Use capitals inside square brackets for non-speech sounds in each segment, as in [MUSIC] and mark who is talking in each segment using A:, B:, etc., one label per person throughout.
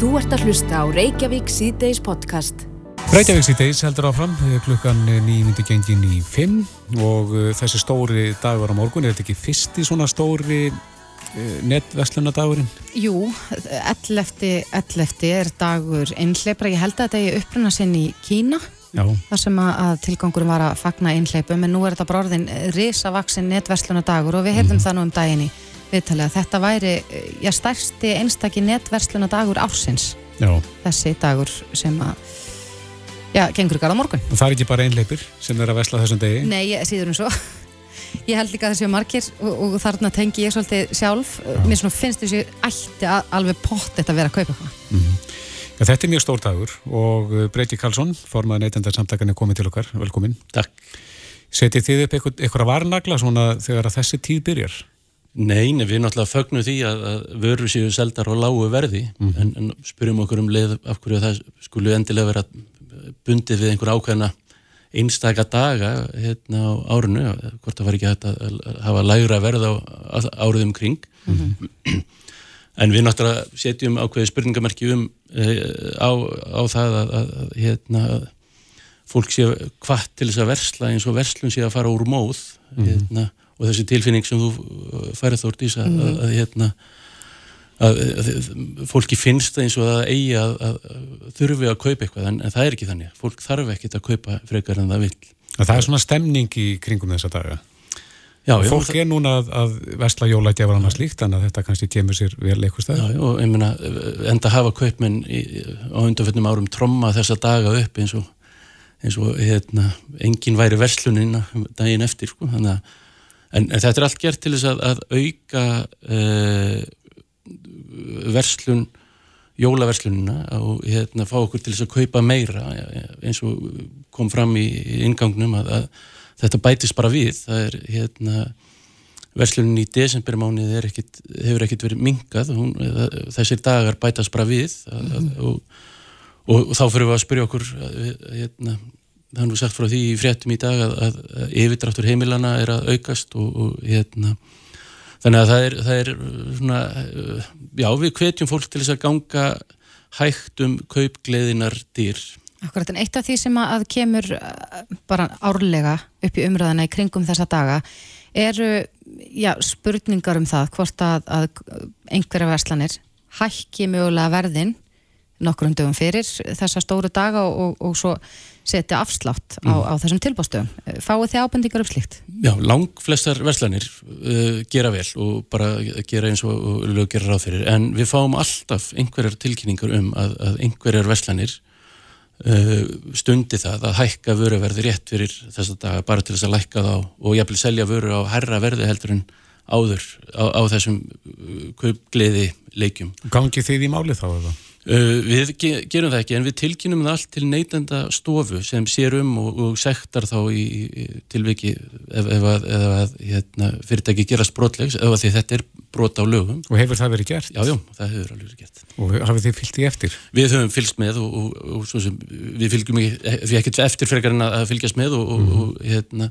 A: Þú ert að hlusta á Reykjavík C-Days podcast.
B: Reykjavík C-Days heldur áfram, klukkan nýjumundi gengin í 5 og uh, þessi stóri dagur á morgun, er þetta ekki fyrsti svona stóri netverslunadagurinn?
C: Jú, 11. 11. er dagur einhleipra, ég held að þetta er uppruna sinn í Kína
B: Já.
C: þar sem að, að tilgangur var að fagna einhleipum en nú er þetta bara orðin risavaksin netverslunadagur og við heyrðum það nú um daginn í viðtalið að þetta væri já, stærsti einstakki netverslunadagur ársins
B: Já.
C: þessi dagur sem að já, gengur ykkur á morgun
B: Og það er ekki bara einleipir sem er að vesla þessum degi?
C: Nei, ég, síður en svo [LAUGHS] Ég held líka að það séu margir og, og þarna tengi ég svolítið sjálf mér svona finnst þessu ætti að, alveg pott þetta að vera að kaupa eitthvað
B: Já, þetta er mjög stór dagur og uh, Breyti Karlsson, formaður neytendarsamtakan er komið til okkar, velkomin.
D: Takk.
B: Setið þið upp eitthvað, eitthvað varnagla svona þegar að þessi tíð byrjar?
D: Nei, nei, við náttúrulega fögnum því að, að vörur séu seldar á lágu verði. En, en spyrjum okkur um leið af hverju það skulle endilega vera bundið við einhver ákveðna einstaka daga hérna á árinu, hvort það var ekki hægt að, að hafa lægra verð á áriðum kring. En við náttúrulega setjum ákveði spurningamerki um e, á, á það að, að, hérna, fólk sé hvað til þess að versla eins og verslun sé að fara úr móð hérna, og þessi tilfinning sem þú færið þórt í að, að, að hérna að, að fólki finnst það eins og það eigi að, að þurfi að kaupa eitthvað en, en það er ekki þannig, fólk þarf ekkit að kaupa frekar en það vil
B: Það er svona stemning í kringum þessa daga.
D: Já, já,
B: fólk er núna að, að vesla jólætjafar annars líkt, þannig að þetta kannski kemur sér vel eitthvað stað.
D: Já, já, og ég meina, enda hafa kaupmenn í, á undanfjöndum árum tromma þessa daga upp eins og, eins og hérna, engin væri verslunin daginn eftir, sko, þannig að en, en þetta er allt gert til þess að, að auka uh, verslun jólaverslunina og hérna fá okkur til þess að kaupa meira eins og kom fram í ingangnum að, að þetta bætist bara við, það er hérna verslunin í desembermánuði ekkit, hefur ekkert verið mingað hún, þessir dagar bætast bara við. Að, að, og, og, og þá fyrir við að spyrja okkur hérna, það er nú sagt frá því í fréttum í dag að, að yfirdráttur heimilana er að aukast og, og hérna þannig að það er, það er svona, já við hvetjum fólk til þess að ganga hægt um kaupgleðinar dýr
C: Akkurat, en eitt af því sem að að kemur uh, bara árlega upp í umræðana í kringum þessa daga eru já, spurningar um það hvort að, að einhverja verslanir hækki mögulega verðin nokkrum dögum fyrir þessa stóru daga og, og, og svo setja afslátt á, á þessum tilbústöðum. Fáið þið ábendingar um slíkt?
D: Já, lang flestar verslanir uh, gera vel og bara gera eins og lög gera ráð fyrir en við fáum alltaf einhverjar tilkynningar um að, að einhverjar verslanir uh, stundi það að hækka vöruverði rétt fyrir þessa daga bara til þess að lækka þá og jafnvel selja vöru á herra verði heldur en áður á, á þessum uh, kaupgleði leikjum.
B: Gangi þið í máli þá eða?
D: Uh, við ge gerum það ekki en við tilkynum það allt til neytenda stofu sem sér um og, og sektar þá í, í tilviki ef, ef að, ef að hérna, fyrirtæki gerast brotlegs ef að því þetta er brot á lögum.
B: Og hefur það verið gert?
D: Já, já, það hefur alveg verið gert.
B: Og hafið þið fyllt í eftir?
D: Við höfum fylgst með og, og, og sem við fylgjum ekki, við ekkert eftir frekar en að fylgjast með og, og hérna,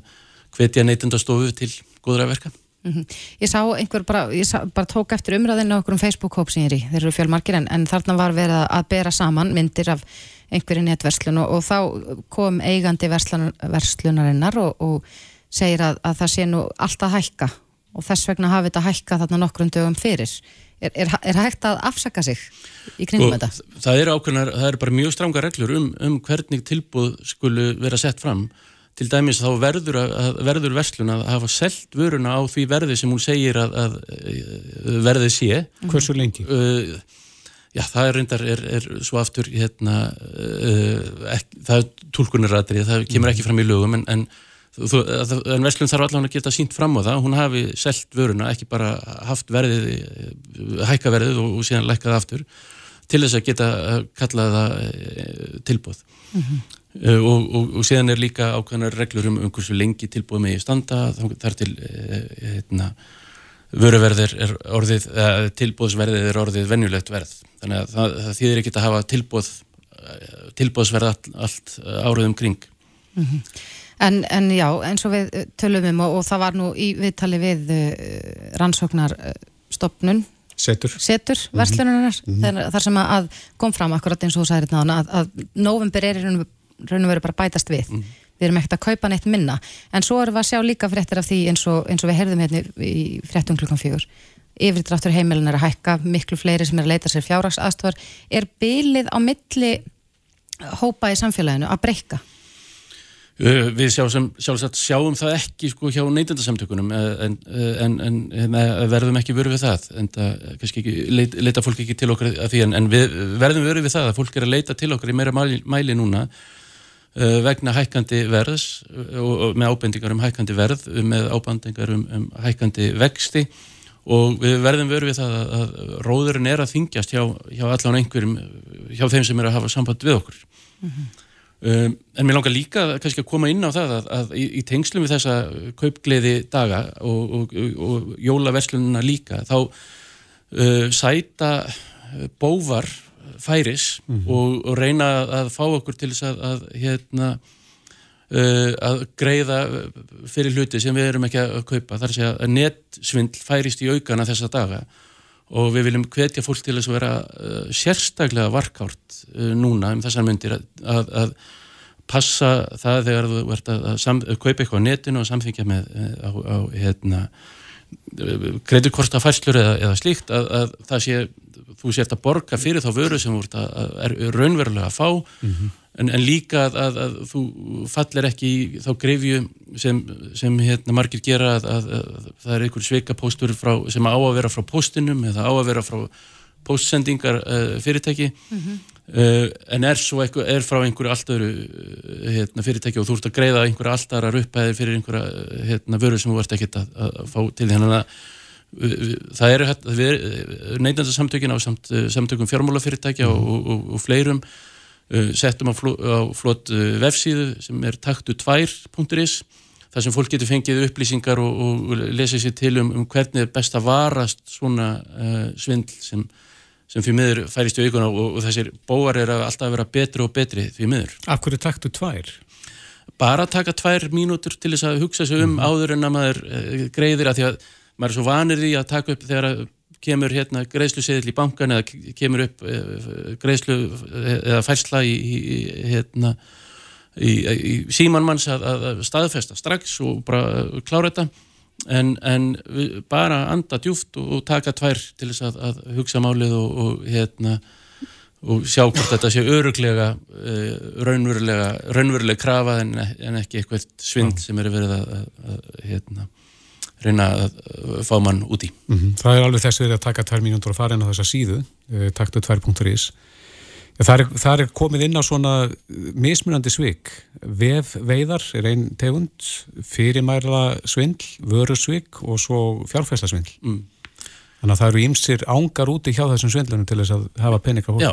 D: hvetja neytenda stofu til góðra verka.
C: Mm -hmm. Ég sá einhver bara, ég sá, bara tók eftir umræðinu okkur um Facebook-hóp sem ég er í, þeir eru fjölmarkir en, en þarna var verið að bera saman myndir af einhverju netverslun og, og þá kom eigandi verslun, verslunarinnar og, og segir að, að það sé nú alltaf hækka og þess vegna hafi þetta hækka þarna nokkrum dögum fyrir. Er, er, er hægt að afsaka sig í kringum þetta?
D: Það eru ákveðnar, það eru bara mjög stranga reglur um, um hvernig tilbúð skulu vera sett fram til dæmis þá verður, að, verður verslun að hafa selt vöruna á því verði sem hún segir að, að verði sé.
B: Hversu lengi?
D: Uh, já, það er reyndar, er, er svo aftur hérna, uh, ekki, það er tólkunarratrið, það kemur ekki fram í lögum en, en, þú, en verslun þarf allavega að geta sínt fram á það, hún hafi selt vöruna, ekki bara haft verðið, hækka verðið og, og síðan lækkað aftur til þess að geta kallað það tilbúð. Mm -hmm. Uh, og, og, og síðan er líka ákveðnar reglur um, um hversu lengi tilbúið með í standa þar til uh, hérna, vöruverðir er orðið uh, tilbúðsverðið er orðið venjulegt verð. Þannig að það, það þýðir ekki að hafa tilbúð tilbúðsverð allt, allt árið um kring.
C: Mm -hmm. en, en já, eins og við tölum um og, og það var nú í viðtali við rannsóknarstopnun
B: setur,
C: setur verslunarinnar. Mm þar sem að kom fram akkurat eins og þú sagðir hérna að, að november er í raun og veru bara bætast við. Við erum ekkert að kaupa neitt minna. En svo erum við að sjá líka fréttir af því eins og, eins og við heyrðum hérna í fréttum klukkan fjögur. Yfirdráttur heimilin er að hækka miklu fleiri sem er að leita sér fjárrags aðstofar er bylið á milli hópa í samfélaginu að breyka?
D: Uh, Við sjálfsagt, sjálfsagt sjáum það ekki sko hjá neytendasamtökunum en, en, en, en verðum ekki vörðu við það. En það kannski ekki, leit, leita fólk ekki til okkar að því en við verðum vörðu við það að fólk er að leita til okkar í meira mæli, mæli núna vegna hækkandi verðs og, og með ábendingar um hækkandi verð með ábendingar um, um hækkandi vexti og við verðum vörðu við það að, að róðurinn er að þingjast hjá, hjá allan einhverjum hjá þeim sem er að hafa samband við okkur mm -hmm. Um, en mér langar líka kannski að koma inn á það að, að í, í tengslum við þessa kaupgleði daga og, og, og, og jólaverslununa líka þá uh, sæta bóvar færis mm -hmm. og reyna að fá okkur til þess að, að hérna uh, að greiða fyrir hluti sem við erum ekki að kaupa þar sé að nettsvindl færist í aukana þessa daga og við viljum hvetja fólk til þess að vera uh, sérstaklega varkárt uh, núna um þessar myndir að, að, að passa það þegar þú ert að, kaupa eitthvað á netinu og samþyngja með uh, á, á hérna greiturkorta færslur eða, eða slíkt að það sé þú sért að borga fyrir þá vöru sem þú ert að er raunverulega að fá mm -hmm. en, en líka að, að, að þú fallir ekki í þá greifju sem, sem hérna, margir gera að, að það er einhver sveikapóstur sem á að vera frá postinum eða á að vera frá postsendingar uh, fyrirtæki mm -hmm. Uh, en er svo eitthvað, er frá einhverju allt öðru uh, hérna, fyrirtæki og þú ert að greiða einhverju allt aðra uppæðir fyrir einhverja hérna, vöru sem þú ert ekki að fá til að það eru neitandarsamtökin á samt, eh, samtökum fjármálafyrirtækja mm. og, og, og fleirum settum á, fló, á flott vefsíðu sem er taktu2.is þar sem fólk getur fengið upplýsingar og, og lesið sér til um, um hvernig er best að varast svona uh, svindl sem, sem fyrir miður færist í aukuna og þessir bóar er að alltaf vera betri og betri fyrir miður.
B: Af hverju taktu2?
D: Bara taka tvær mínútur til þess að hugsa sig um mm. áður en að maður greiðir að því að maður er svo vanir því að taka upp þegar kemur hérna greiðslu seðil í bankan eða kemur upp eh, greiðslu eh, eða færsla í, í hérna í, í símanmanns að, að staðfesta strax og bara klára þetta en, en bara anda djúft og taka tvær til þess að, að hugsa málið og, og hérna og sjá hvort þetta sé öruglega uh, raunverulega raunverulega krafa en, en ekki eitthvað svind sem er verið að, að hérna reyna að fá mann úti.
B: Mm -hmm. Það er alveg þess að taka tvær mínútur að fara inn á þessa síðu, eh, taktu 2.is. Það er, það er komið inn á svona mismunandi svik. Vef veiðar er einn tegund, fyrirmæla svindl, vöru svik og svo fjárfæsla svindl. Mm. Þannig að það eru ímsir ángar úti hjá þessum svindlunum til þess að hafa peninga hóki.
D: Já,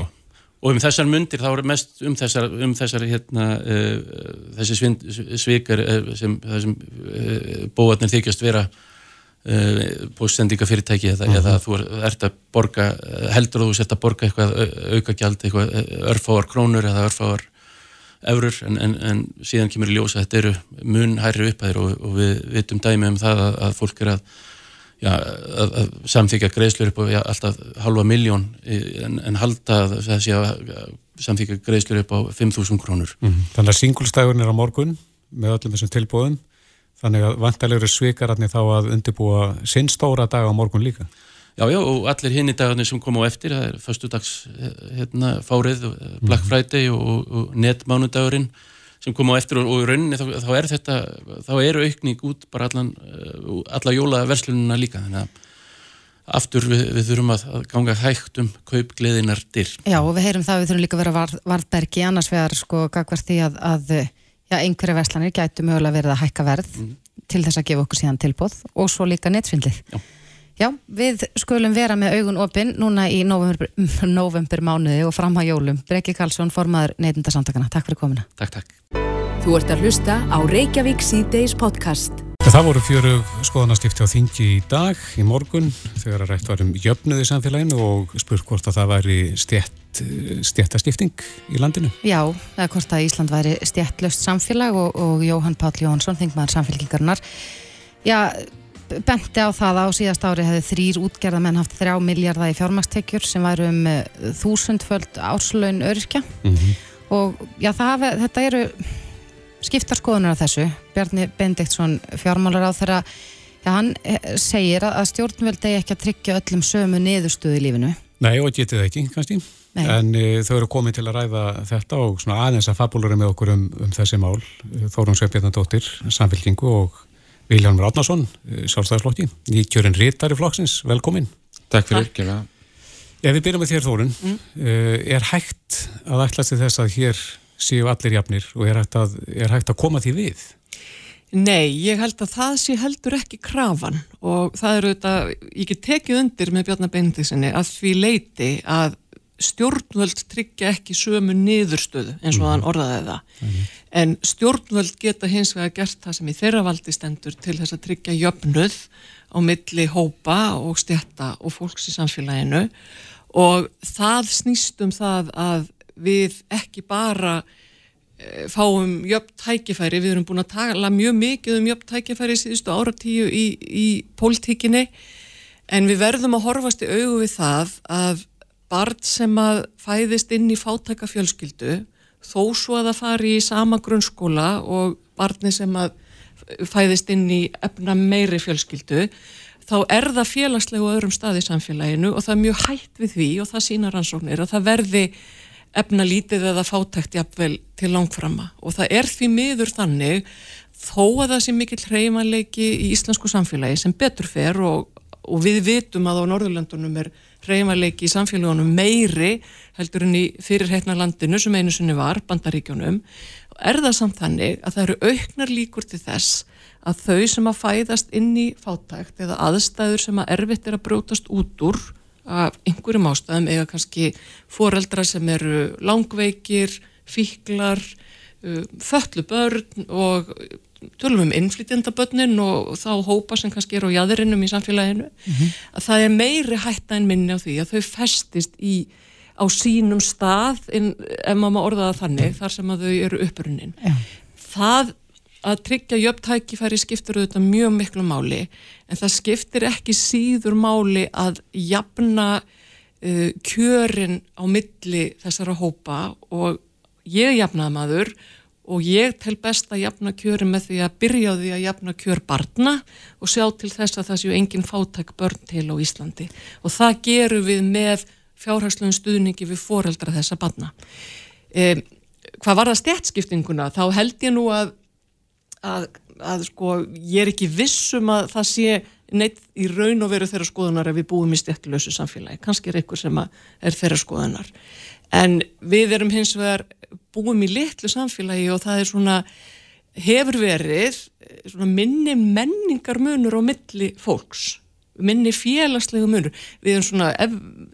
D: og um þessar mundir þá er mest um þessar, um þessar hérna, uh, þessi svind, svikar uh, sem, sem uh, bóatnir þykjast vera bóðsendingafyrirtæki eða, uh -huh. eða mhm. þú ert að borga heldur þú sért að borga eitthvað auka gjald, eitthvað örfáar krónur eða örfáar eurur en, en, en síðan kemur í ljósa að þetta eru mun hærri upphæðir og, og við vitum dæmi um það að, að fólk er að já, að, að samþykja greiðslur upp á já, alltaf halva miljón en, en halda þessi að samþykja greiðslur upp á 5.000 krónur.
B: Mm -hmm. Þannig að singulstæðurinn er á morgun með öllum þessum tilbúðum þannig að vantarlegur svikararnir þá að undirbúa sinn stóra dag á morgun líka.
D: Já, já, og allir hinn í dagarnir sem kom á eftir, það er förstu dags hérna, fárið, Black mhm. Friday og, og, og netmánudagurinn sem kom á eftir og, og í rauninni þá, þá er þetta, þá eru aukning út bara allan, uh, alla jólaverslununa líka þannig að aftur við, við þurfum að, að ganga hægt um kaupgleðinar dyr.
C: Já og við heyrum það við þurfum líka að vera var, varbergi annars vegar sko gagvart því að, að já, einhverja verslanir gætu mögulega verið að hækka verð mm. til þess að gefa okkur síðan tilbóð og svo líka nettsvindlið. Já. Já, við skulum vera með augun opinn núna í november, [LAUGHS] november mánuði og fram á jólum. Breki Karlsson, formaður neytindasamtakana. Takk fyrir komina.
D: Takk, takk.
A: Þú ert að hlusta á Reykjavík C-Days podcast.
B: Það voru fjörug skoðanastifti á þingi í dag, í morgun, þegar að rætt varum jöfnuði samfélaginu og spurt hvort að það væri stjætt, stjættastifting í landinu.
C: Já, eða hvort að Ísland væri stjættlöst samfélag og, og Jóhann Páll Jóhansson, þingmaður samfélkingarnar. Já, benti á það á síðast ári hefði þrýr útgerðamenn haft þrjá miljardar í fjármakstekjur sem væru um uh, þúsundföld árslaun öryrkja mm -hmm. og já, það, þetta eru skiptarskoðunar af þessu. Bjarni Bendiktsson fjármálar á þeirra, hann eh, segir að stjórnvöldi ekki að tryggja öllum sömu niðurstöðu í lífinu.
B: Nei, og getið ekki, kannski. Nei. En e, þau eru komið til að ræða þetta og svona aðeins að fabulura með okkur um, um þessi mál. Þórun Sveipjarnadóttir, Samfélkingu og Vilján Ráðnarsson, eh, sjálfstæðarslokki, nýkjörinn rítari flokksins, velkomin.
E: Takk fyrir ekki.
B: Ef við byrjum með þér Þórun, mm. Eh, er hægt að ætla til þess að hér séu allir jafnir og er hægt að, er hægt að koma því við?
F: Nei, ég held að það sé heldur ekki krafan og það eru þetta, ég get tekið undir með Bjarnar Bendiksinni að því leiti að stjórnvöld tryggja ekki sömu niðurstöðu eins og mm. hann orðaði það mm. en stjórnvöld geta hins vegar gert það sem í þeirra valdi stendur til þess að tryggja jöfnuð á milli hópa og stjætta og fólks í samfélaginu og það snýst um það að við ekki bara e, fáum jöfn tækifæri, við erum búin að tala mjög mikið um jöfn tækifæri síðustu áratíu í, í pólitíkinni en við verðum að horfast í augu við það að barn sem að fæðist inn í fátæka fjölskyldu þó svo að það fari í sama grunnskóla og barni sem að fæðist inn í efna meiri fjölskyldu þá er það félagslegu öðrum staði samfélaginu og það er mjög hægt við því og það sína rannsóknir að það verði efna lítið eða fátækt jafnvel til langframma og það er því miður þannig þó að það sé mikill hreymanleiki í íslensku samfélagi sem betur fer og, og við vitum að á Norðurlandunum er hreymanleiki í samfélagunum meiri heldur en í fyrirheitna landinu sem einu sunni var, bandaríkjónum er það samt þannig að það eru auknar líkur til þess að þau sem að fæðast inn í fátækt eða aðstæður sem að erfitt er að brótast út úr af einhverjum ástæðum eða kannski foreldra sem eru langveikir, fíklar, uh, föllu börn og tölum um innflytjandabönnin og þá hópa sem kannski er á jæðurinnum í samfélaginu, mm -hmm. að það er meiri hætta en minni á því að þau festist í, á sínum stað, inn, ef maður orðaða þannig, þar sem að þau eru upprunnin. Yeah. Það að tryggja jöfntækifæri skiptir auðvitað mjög miklu máli en það skiptir ekki síður máli að jafna uh, kjörin á milli þessara hópa og ég jafnaði maður og ég tel best að jafna kjörin með því að byrja á því að jafna kjör barna og sjá til þess að það séu engin fátæk börn til á Íslandi og það gerum við með fjárhagslun stuðningi við foreldra þessa barna. Um, hvað var það stjætskiptinguna? Þá held ég nú að að, að sko ég er ekki vissum að það sé neitt í raun og veru þeirra skoðunar ef við búum í stjættilösu samfélagi, kannski er einhver sem er þeirra skoðunar. En við erum hins vegar búum í litlu samfélagi og það er svona hefur verið svona minni menningar munur á milli fólks minni félagslegu munur við erum svona, ef,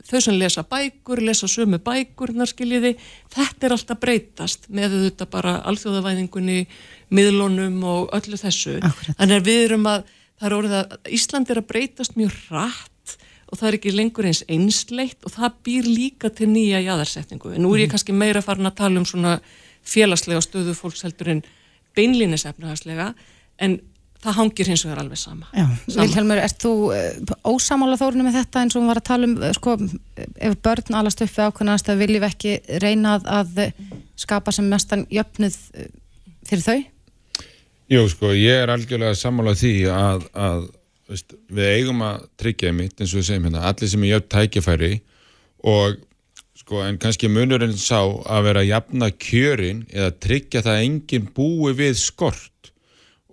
F: þau sem lesa bækur lesa sömu bækur, skiljiði þetta er alltaf breytast með þetta bara alþjóðavæðingunni miðlunum og öllu þessu Akkurat. þannig að við erum að, er orðið að Ísland er að breytast mjög rætt og það er ekki lengur eins einsleitt og það býr líka til nýja jæðarsetningu en nú er ég mhm. kannski meira farin að tala um svona félagslega stöðu fólks heldur en beinlínisefnahagslega en það hangir hins vegar alveg sama.
C: Já, Vilhelmur, ert þú uh, ósamála þórinu með þetta eins og við varum að tala um, uh, sko, ef börn alast upp við ákveðnast að viljum ekki reyna að, að skapa sem mestan jöfnuð fyrir þau?
E: Jú, sko, ég er algjörlega sammálað því að, að veist, við eigum að tryggja mitt eins og við segjum hérna, allir sem er jöfn tækifæri og sko, en kannski munurinn sá að vera að jafna kjörin eða tryggja það að enginn búi við skort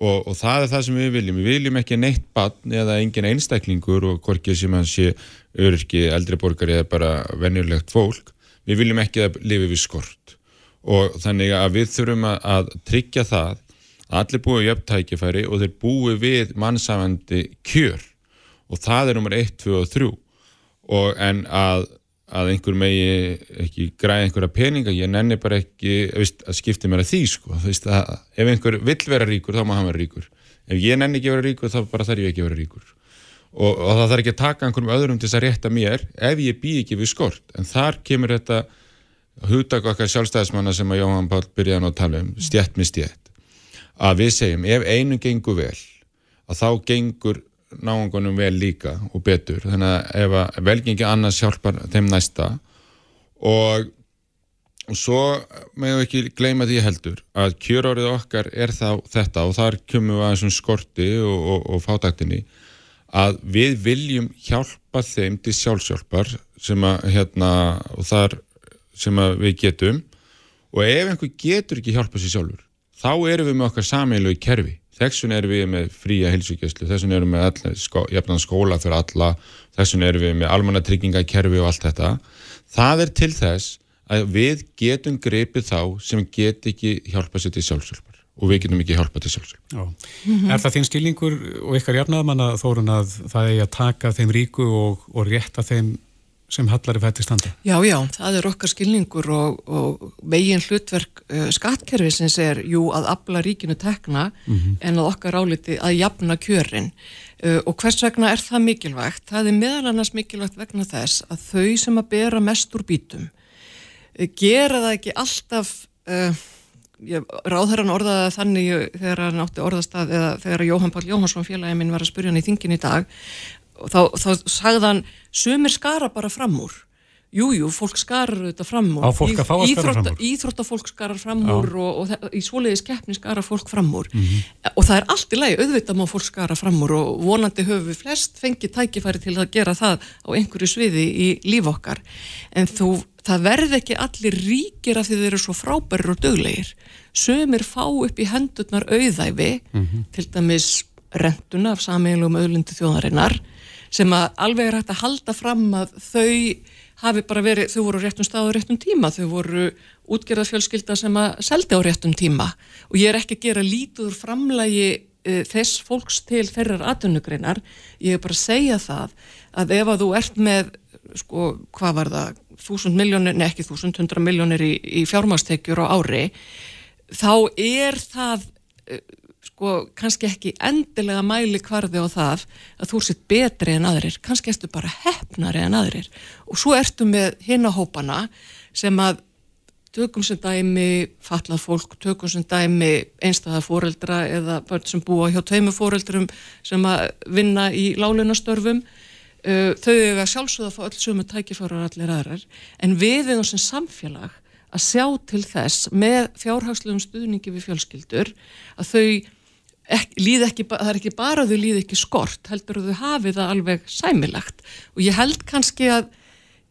E: og, og það er það sem við viljum. Við viljum ekki neitt bann eða engin einstaklingur og hvorki sem hann sé öryrki, eldri borgari eða bara venjulegt fólk. Við viljum ekki að lifi við skort og þannig að við þurfum að, að tryggja það allir búið í upptækifæri og þeir búið við mannsafandi kjör og það er nummer 1, 2 og 3 og en að, að einhver megi ekki græða einhverja peninga, ég nenni bara ekki veist, að skipta mér að því sko. Veist, að, ef einhver vill vera ríkur þá má hann vera ríkur. Ef ég nenni ekki vera ríkur þá bara þarf ég ekki vera ríkur. Og, og það þarf ekki að taka einhverjum öðrum til þess að rétta mér ef ég bý ekki við skort. En þar kemur þetta hugtak okkar sjálfstæðismanna sem að Jóhann Pál byrjaði að tala um, stjætt með stjætt að við segjum ef einu gengur vel að þá gengur náangunum vel líka og betur. Þannig að ef að velgengi annars hjálpar þeim næsta. Og, og svo meðum við ekki gleyma því heldur að kjörórið okkar er þá þetta og þar kemur við að þessum skorti og, og, og fátaktinni að við viljum hjálpa þeim til sjálfsjálfar sem að hérna og þar sem að við getum. Og ef einhver getur ekki hjálpa sér sjálfur þá erum við með okkar sameilu í kerfi Þessun erum við með fría hilsugjastlu, þessun erum við með skó, skóla fyrir alla, þessun erum við með almannatryggingakerfi og allt þetta. Það er til þess að við getum greipið þá sem get ekki hjálpa sér til sjálfsjálfar og við getum ekki hjálpa til sjálfsjálfar. Mm
B: -hmm. Er það þín skilningur og ykkar jarnaðmann að þórun að það er að taka þeim ríku og, og rétta þeim sem hallari fætti standa.
F: Já, já, það er okkar skilningur og, og veginn hlutverk uh, skattkerfi sem segir, jú, að abla ríkinu tekna mm -hmm. en að okkar áliti að jafna kjörin uh, og hvers vegna er það mikilvægt? Það er meðal annars mikilvægt vegna þess að þau sem að bera mest úr bítum uh, gera það ekki alltaf uh, ráðherran orðaði þannig þegar hann átti orðastað eða þegar Jóhann Pál Jóhansson félagin minn var að spurja hann í þingin í dag og þá, þá sagðan sumir skara bara fram úr. Jújú, jú, fólk skarar þetta fram úr.
B: Á fólk að fá að skara fram úr?
F: íþróttafólk skarar fram úr og, og, og í svoleiðis keppni skarar fólk fram úr. Mm -hmm. og það er allt í lagi, auðvitað má fólk skara fram úr og vonandi höfum við flest fengið tækifæri til að gera það á einhverju sviði í líf okkar. En þú, það verð ekki allir ríkir af því þeir eru svo frábærir og döglegir sömur fá upp í hendurnar auðæfi mm -hmm. til dæmis rentuna af samílum auðlindi þjóðarinnar sem að alveg er hægt að halda fram að þau hafi bara verið, þau voru réttum stað á réttum tíma, þau voru útgerðarfjölskylda sem að seldi á réttum tíma. Og ég er ekki að gera lítuður framlægi e, þess fólks til ferrar aðunugreinar, ég er bara að segja það að ef að þú ert með sko, hvað var það þúsund miljónir, ne ekki þúsund, hundra miljónir í, í fjármastekjur á ári þá er það e, sko kannski ekki endilega mæli kvarði á það að þú sitt betri en aðrir, kannski ertu bara hefnari en aðrir. Og svo ertu með hinnahópana sem að tökum sem dæmi fallað fólk, tökum sem dæmi einstæða fóreldra eða börn sem búa hjá tveimu fóreldrum sem að vinna í lálunastörfum uh, þau eru að sjálfsögða að fá öll sumu tækifárar allir aðrar. En við erum sem samfélag að sjá til þess með fjárhagslegum stuðningi við fjölskyldur að þau Ekki, ekki, það er ekki bara að þau líði ekki skort heldur að þau hafi það alveg sæmilagt og ég held kannski að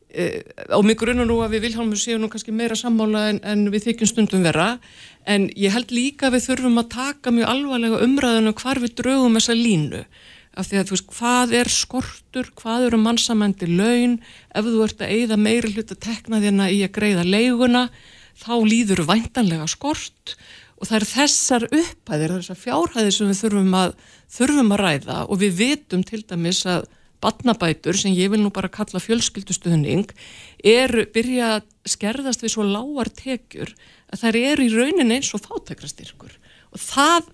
F: e, á mig grunn og nú að við Vilhelmur séum nú kannski meira sammála en, en við þykjum stundum vera en ég held líka að við þurfum að taka mjög alvarlega umræðinu um hvar við draugum þessa línu af því að þú veist hvað er skortur, hvað eru mannsamændi laun, ef þú ert að eigða meiri hlut að tekna þérna í að greiða leiguna þá líður væntanlega skort. Og það er þessar upphæðir, þessar fjárhæðir sem við þurfum að, þurfum að ræða. Og við vitum til dæmis að batnabætur sem ég vil nú bara kalla fjölskyldustuðning er byrja að skerðast við svo lágar tekjur að það eru í raunin eins og fátækrastyrkur. Og það,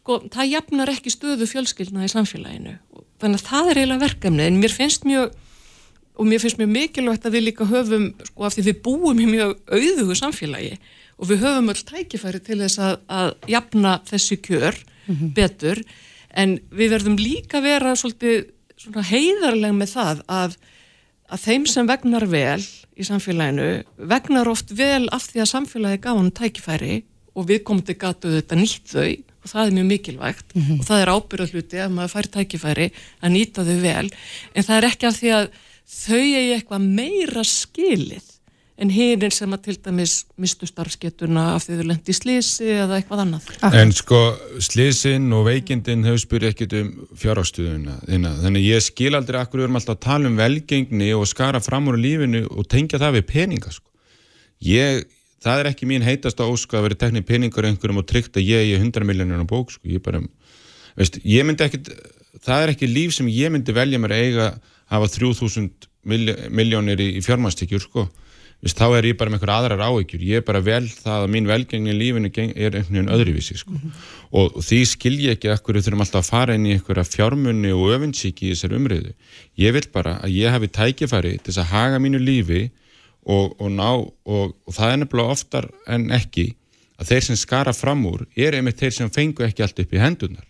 F: sko, það jafnar ekki stöðu fjölskyldna í samfélaginu. Þannig að það er eiginlega verkefni en mér finnst mjög og mér finnst mjög mikilvægt að við líka höfum sko af því við búum í mjög auðugu samfélagi og við höfum öll tækifæri til þess að, að jafna þessi kjör mm -hmm. betur. En við verðum líka vera svolítið heiðarlega með það að, að þeim sem vegnar vel í samfélaginu vegnar oft vel af því að samfélagi gaf hann tækifæri og við komum til gatu þetta nýtt þau og það er mjög mikilvægt mm -hmm. og það er ábyrðahluti að maður fær tækifæri að nýta þau vel en það er ekki af því að þau eigi eitthvað meira skilið en hinn sem að til dæmis mistu starfskettuna af því þau lendi í slísi eða eitthvað annað.
E: En sko slísin og veikindin hefur spyrið ekkit um fjárhástuðuna þannig ég skil aldrei akkur við erum alltaf að tala um velgengni og skara fram úr lífinu og tengja það við peninga sko. Ég, það er ekki mín heitast að óska að vera teknið peningar einhverjum og tryggt að ég er 100 miljónir á bók sko. Ég bara, veist, ég myndi ekkit það er ekki líf sem ég myndi velja mér að eiga hafa 3000 miljónir í, fjármástekjur sko Vist, þá er ég bara með eitthvað aðrar áhyggjur ég er bara vel það að mín velgengni í lífinu er einhvern veginn öðruvísi sko. mm -hmm. og, því skil ég ekki ekkur við þurfum alltaf að fara inn í einhverja fjármunni og öfinsíki í þessar umriðu ég vil bara að ég hafi tækifæri til þess að haga mínu lífi og, og ná og, og það er nefnilega oftar en ekki að þeir sem skara fram úr er einmitt þeir sem fengu ekki allt upp í hendunar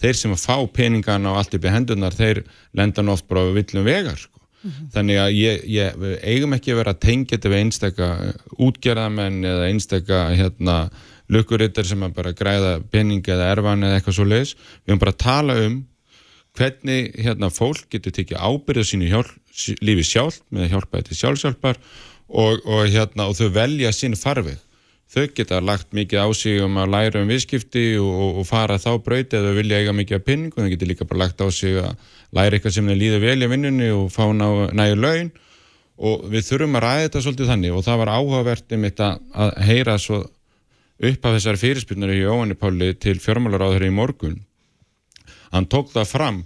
E: þeir sem að fá peningana og allt upp í hendunar, þeir lenda nú oft bara við villum vegar sko. mm -hmm. þannig að ég, ég, eigum ekki að vera að tengja þetta við einstaka útgerðamenn eða einstaka hérna, lukkurittar sem að bara græða pening eða erfan eða eitthvað svo leiðis við höfum bara að tala um hvernig hérna, fólk getur tekið ábyrðu sínu hjálp, lífi sjálf með hjálpaði til sjálfsjálfar og, og, hérna, og þau velja sín farveg. Þau geta lagt mikið á sig um að læra um viðskipti og, og fara þá brauti eða vilja eiga mikið af pinning og þau geta líka bara lagt á sig að læra eitthvað sem þau líður vel í vinnunni og fá næju laun. Og við þurfum að ræða þetta svolítið þannig og það var áhugavert um þetta að heyra svo upp af þessari fyrirspilnari í Óanni Páli til fjármálaráður í morgun. Hann tók það fram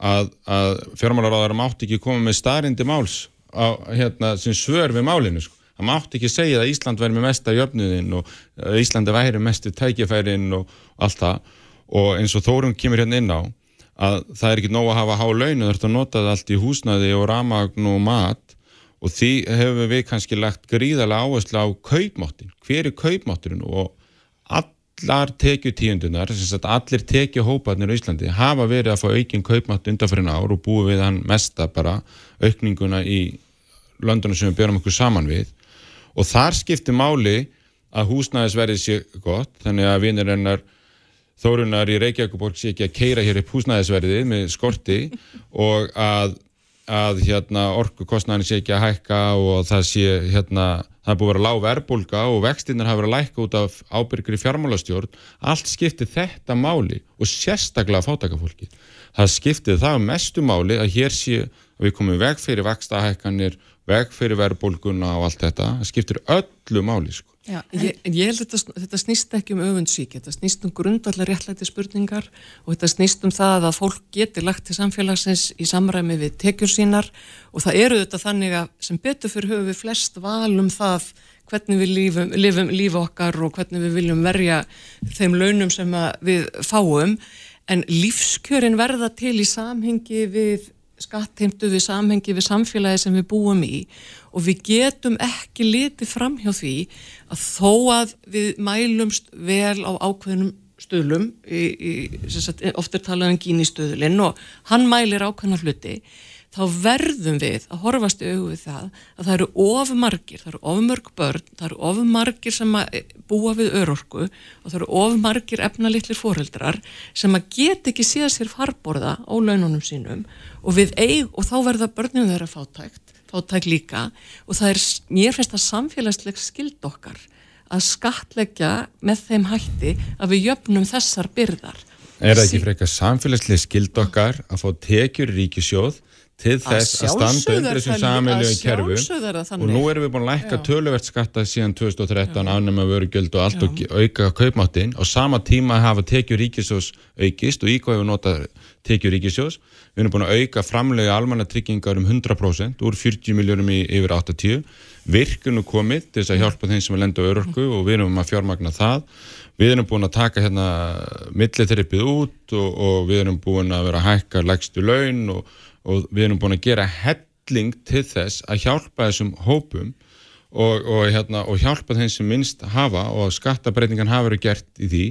E: að, að fjármálaráður mátti ekki koma með starindi máls á, hérna, sem svör við málinu sko. Það mátt ekki segja að Ísland verði með mesta jöfnuðin og Íslandi væri mestu tækifærin og allt það. Og eins og Þórum kemur hérna inn á að það er ekki nóg að hafa há laun þú ert að nota það allt í húsnaði og ramagn og mat. Og því hefur við kannski lagt gríðarlega áherslu á kaupmáttin, hver er kaupmátturinn? Og allar tekjutíundunar, allir tekjuhóparnir í Íslandi hafa verið að fá aukinn kaupmátt undan fyrir ár og búið við hann mesta bara aukninguna í löndunum sem við björum okkur saman við. Og þar skiptir máli að húsnæðisverðið sé gott þannig að vinir hennar þórunar í Reykjavíkuborg sé ekki að keira hér upp húsnæðisverðið með skorti og að, að hérna, orkukostnæðin sé ekki að hækka og það sé hérna, það er búið að vera lág verbulga og vextinnar hafa verið að lækka út af ábyrgri fjármálastjórn allt skiptir þetta máli og sérstaklega fátakafólki það skiptir það mestu máli að hér sé að við komum veg fyrir vextahækkanir veg fyrir verðbólguna og allt þetta, það skiptir öllu máli sko.
F: Já, ég, ég held að þetta, þetta snýst ekki um öfundsvík, þetta snýst um grundallar réttlæti spurningar og þetta snýst um það að fólk geti lagt til samfélagsins í samræmi við tekjur sínar og það eru þetta þannig að sem betur fyrir höfu við flest val um það hvernig við lífum, lífum líf okkar og hvernig við viljum verja þeim launum sem við fáum. En lífskjörin verða til í samhengi við skattheimtu við samhengi við samfélagi sem við búum í og við getum ekki litið fram hjá því að þó að við mælumst vel á ákveðnum stöðlum, í, í, oft er talað um gíni stöðlinn og hann mælir ákveðna hluti þá verðum við að horfast auðvið það að það eru of margir, það eru of mörg börn, það eru of margir sem að búa við örorku og það eru of margir efnalitlir fóreldrar sem að get ekki síða sér farborða á laununum sínum og, eig, og þá verða börnum þeirra fátækt, fátækt líka og það er, mér finnst það samfélagsleg skild okkar að skatleggja með þeim hætti að við jöfnum þessar byrðar.
E: Er það ekki frekar samfélagsleg skild okkar að fá tekjur ríkisjóð til þess að standa undir þessum samiljögu kerfu og nú erum við búin að lækka töluvert skatta síðan 2013 ánum að veru göld og allt Já. og auka kaupmáttin og sama tíma hafa tekjur ríkisjós aukist og íkvæðu nota tekjur ríkisjós við erum búin að auka framlega almanna tryggingar um 100% úr 40 miljónum í yfir 80 virkunu komið til þess að hjálpa þeim sem er lenda á örorku og við erum að fjármagna það. Við erum búin að taka hérna millitherippið út og, og við erum búin að vera að hækka legstu laun og og við erum búin að gera helling til þess að hjálpa þessum hópum og, og, hérna, og hjálpa þeim sem minnst hafa og skattabreitingan hafa verið gert í því.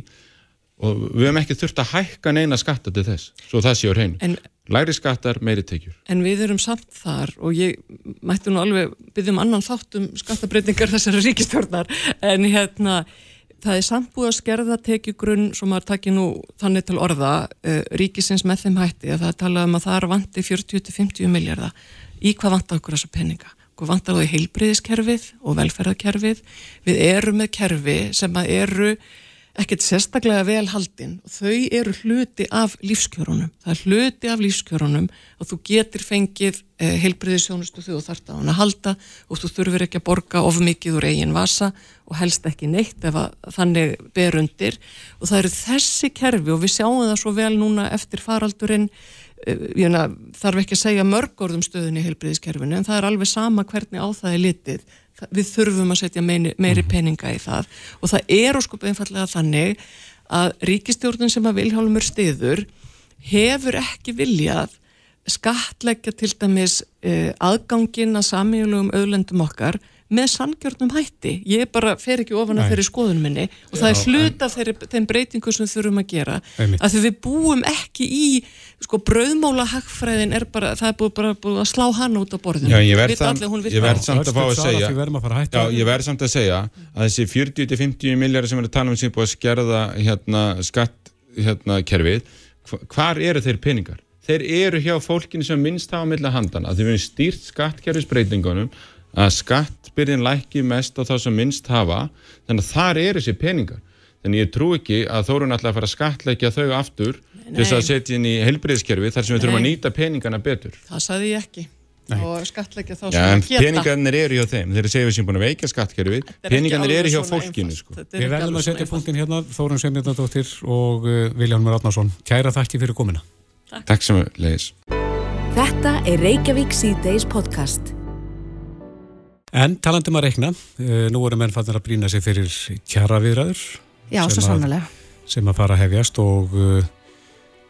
E: Og við hefum ekki þurft að hækka neina skatta til þess, svo það séur hreinu. Læri skattar, meiri tekjur.
F: En við erum samt þar og ég mættu nú alveg byggjum annan þátt um skattabreitingar þessari ríkistjórnar en hérna það er samt búið að skerða tekjugrunn sem maður takir nú þannig til orða uh, ríkisins með þeim hætti að það tala um að það er vanti 40-50 miljardar í hvað vantar okkur þessa peninga? Hvað vantar það í heilbriðiskerfið og velferðarkerfið. Við erum með kerfi sem að eru ekkert sérstaklega vel haldinn. Og þau eru hluti af lífskjörunum. Það er hluti af lífskjörunum og þú getur fengið eh, heilbriðisjónustu þú þarft á hann að halda og þú þurfur ekki að borga of mikið úr eigin vasa og helst ekki neitt ef þannig ber undir. Og það eru þessi kerfi og við sjáum það svo vel núna eftir faraldurinn eh, þarf ekki að segja mörgorðum stöðun í heilbriðiskerfinu en það er alveg sama hvernig á það er litið við þurfum að setja meiri, meiri mhm. peninga í það og það er óskup einfallega þannig að ríkistjórnum sem að Vilhjálmur stiður hefur ekki viljað skatleggja til dæmis eh, aðgangin að samílugum auðlendum okkar með sangjörnum hætti. Ég bara fer ekki ofan að þeirri skoðun minni og það er hlut af þeirri, þeim breytingu sem við þurfum að gera.
B: Einmitt.
F: að því við búum ekki í sko brauðmála hagfræðin er bara, það er búið, bara búið að slá hann út á borðinu.
E: Já, ég verð samt- samt að fá að segja-
B: að
E: Já, ég verð samt að segja að þessi 40-50 miljardar sem erum að tala um sem er búið að skerða hérna, skatt hérna, kerfið, hva- hvar eru þeir peningar? Þeir eru hjá fólkinu sem minnst hafa milli handana, að skattkerfisbreytingunum að skattbyrðin lækki mest á þá sem minnst hafa þannig að þar eru þessi peningar. Þannig ég trú ekki að Þórun ætla að fara að skattleggja þau aftur til þess að setja inn í heilbriðskerfi þar sem við þurfum að
F: Nei.
E: nýta peningana betur.
F: Það saði ég ekki. Og skattleggja þá sem
E: en
F: að geta.
E: peningarnir eru hjá þeim. Þeir segja við sem búin að veika
F: er ekki
E: peningarnir eru hjá fólkinu sko.
F: Er
B: Við verðum að setja punktin hérna, Þórun Sveimjörnadóttir og uh, Viljálmur Átnarsson. Kæra þakki fyrir komina.
E: Takk. Sem leiðis
A: Þetta er Reykjavík C-Days podcast.
B: En talandum að reikna, uh, nú erum menn fannir að brína sig fyrir kjara viðræður
C: Já, svo sannlega.
B: sem að fara að hefjast og uh,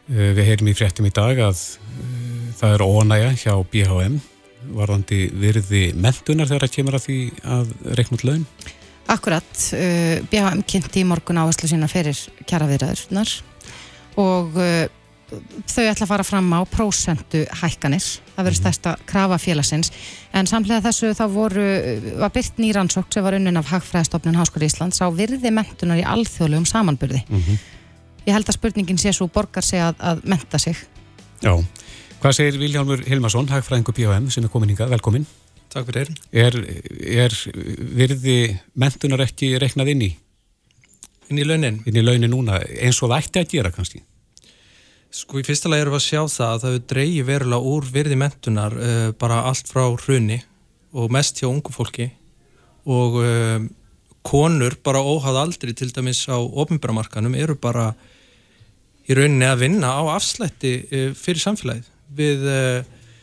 B: við heyrim í fréttum í dag að uh, það er ónæja hjá BHM varðandi virði mentunar þegar það kemur að því að reikna út laun.
C: Akkurat, uh, BHM kynnti í morgun áherslu sína fyrir kjaraviðræðurnar og uh, þau ætla að fara fram á prósentu hækkanir, það verður stærsta krafa félagsins, en samlega þessu þá voru, var byrt nýrannsók sem var unnin af Hagfræðastofnun Háskóri Íslands á virði mentunar í alþjóðlegum samanburði. Ég held að spurningin sé svo borgar sig að, að menta sig.
B: Já. Hvað segir Viljálmur Hilmarsson, hagfræðingur BHM sem er komin hingað, velkomin.
G: Takk fyrir.
B: Er, er virði mentunar ekki reiknað inn í,
G: Inn í launin.
B: inn í launin núna eins og það ætti að gera kannski?
G: Sko í fyrsta lagi erum við að sjá það að það hefur dreigi verulega úr virði mentunar uh, bara allt frá hruni og mest hjá ungu fólki og uh, konur bara óhað aldrei til dæmis á ofinbæramarkanum eru bara í rauninni að vinna á afslætti uh, fyrir samfélagið. Við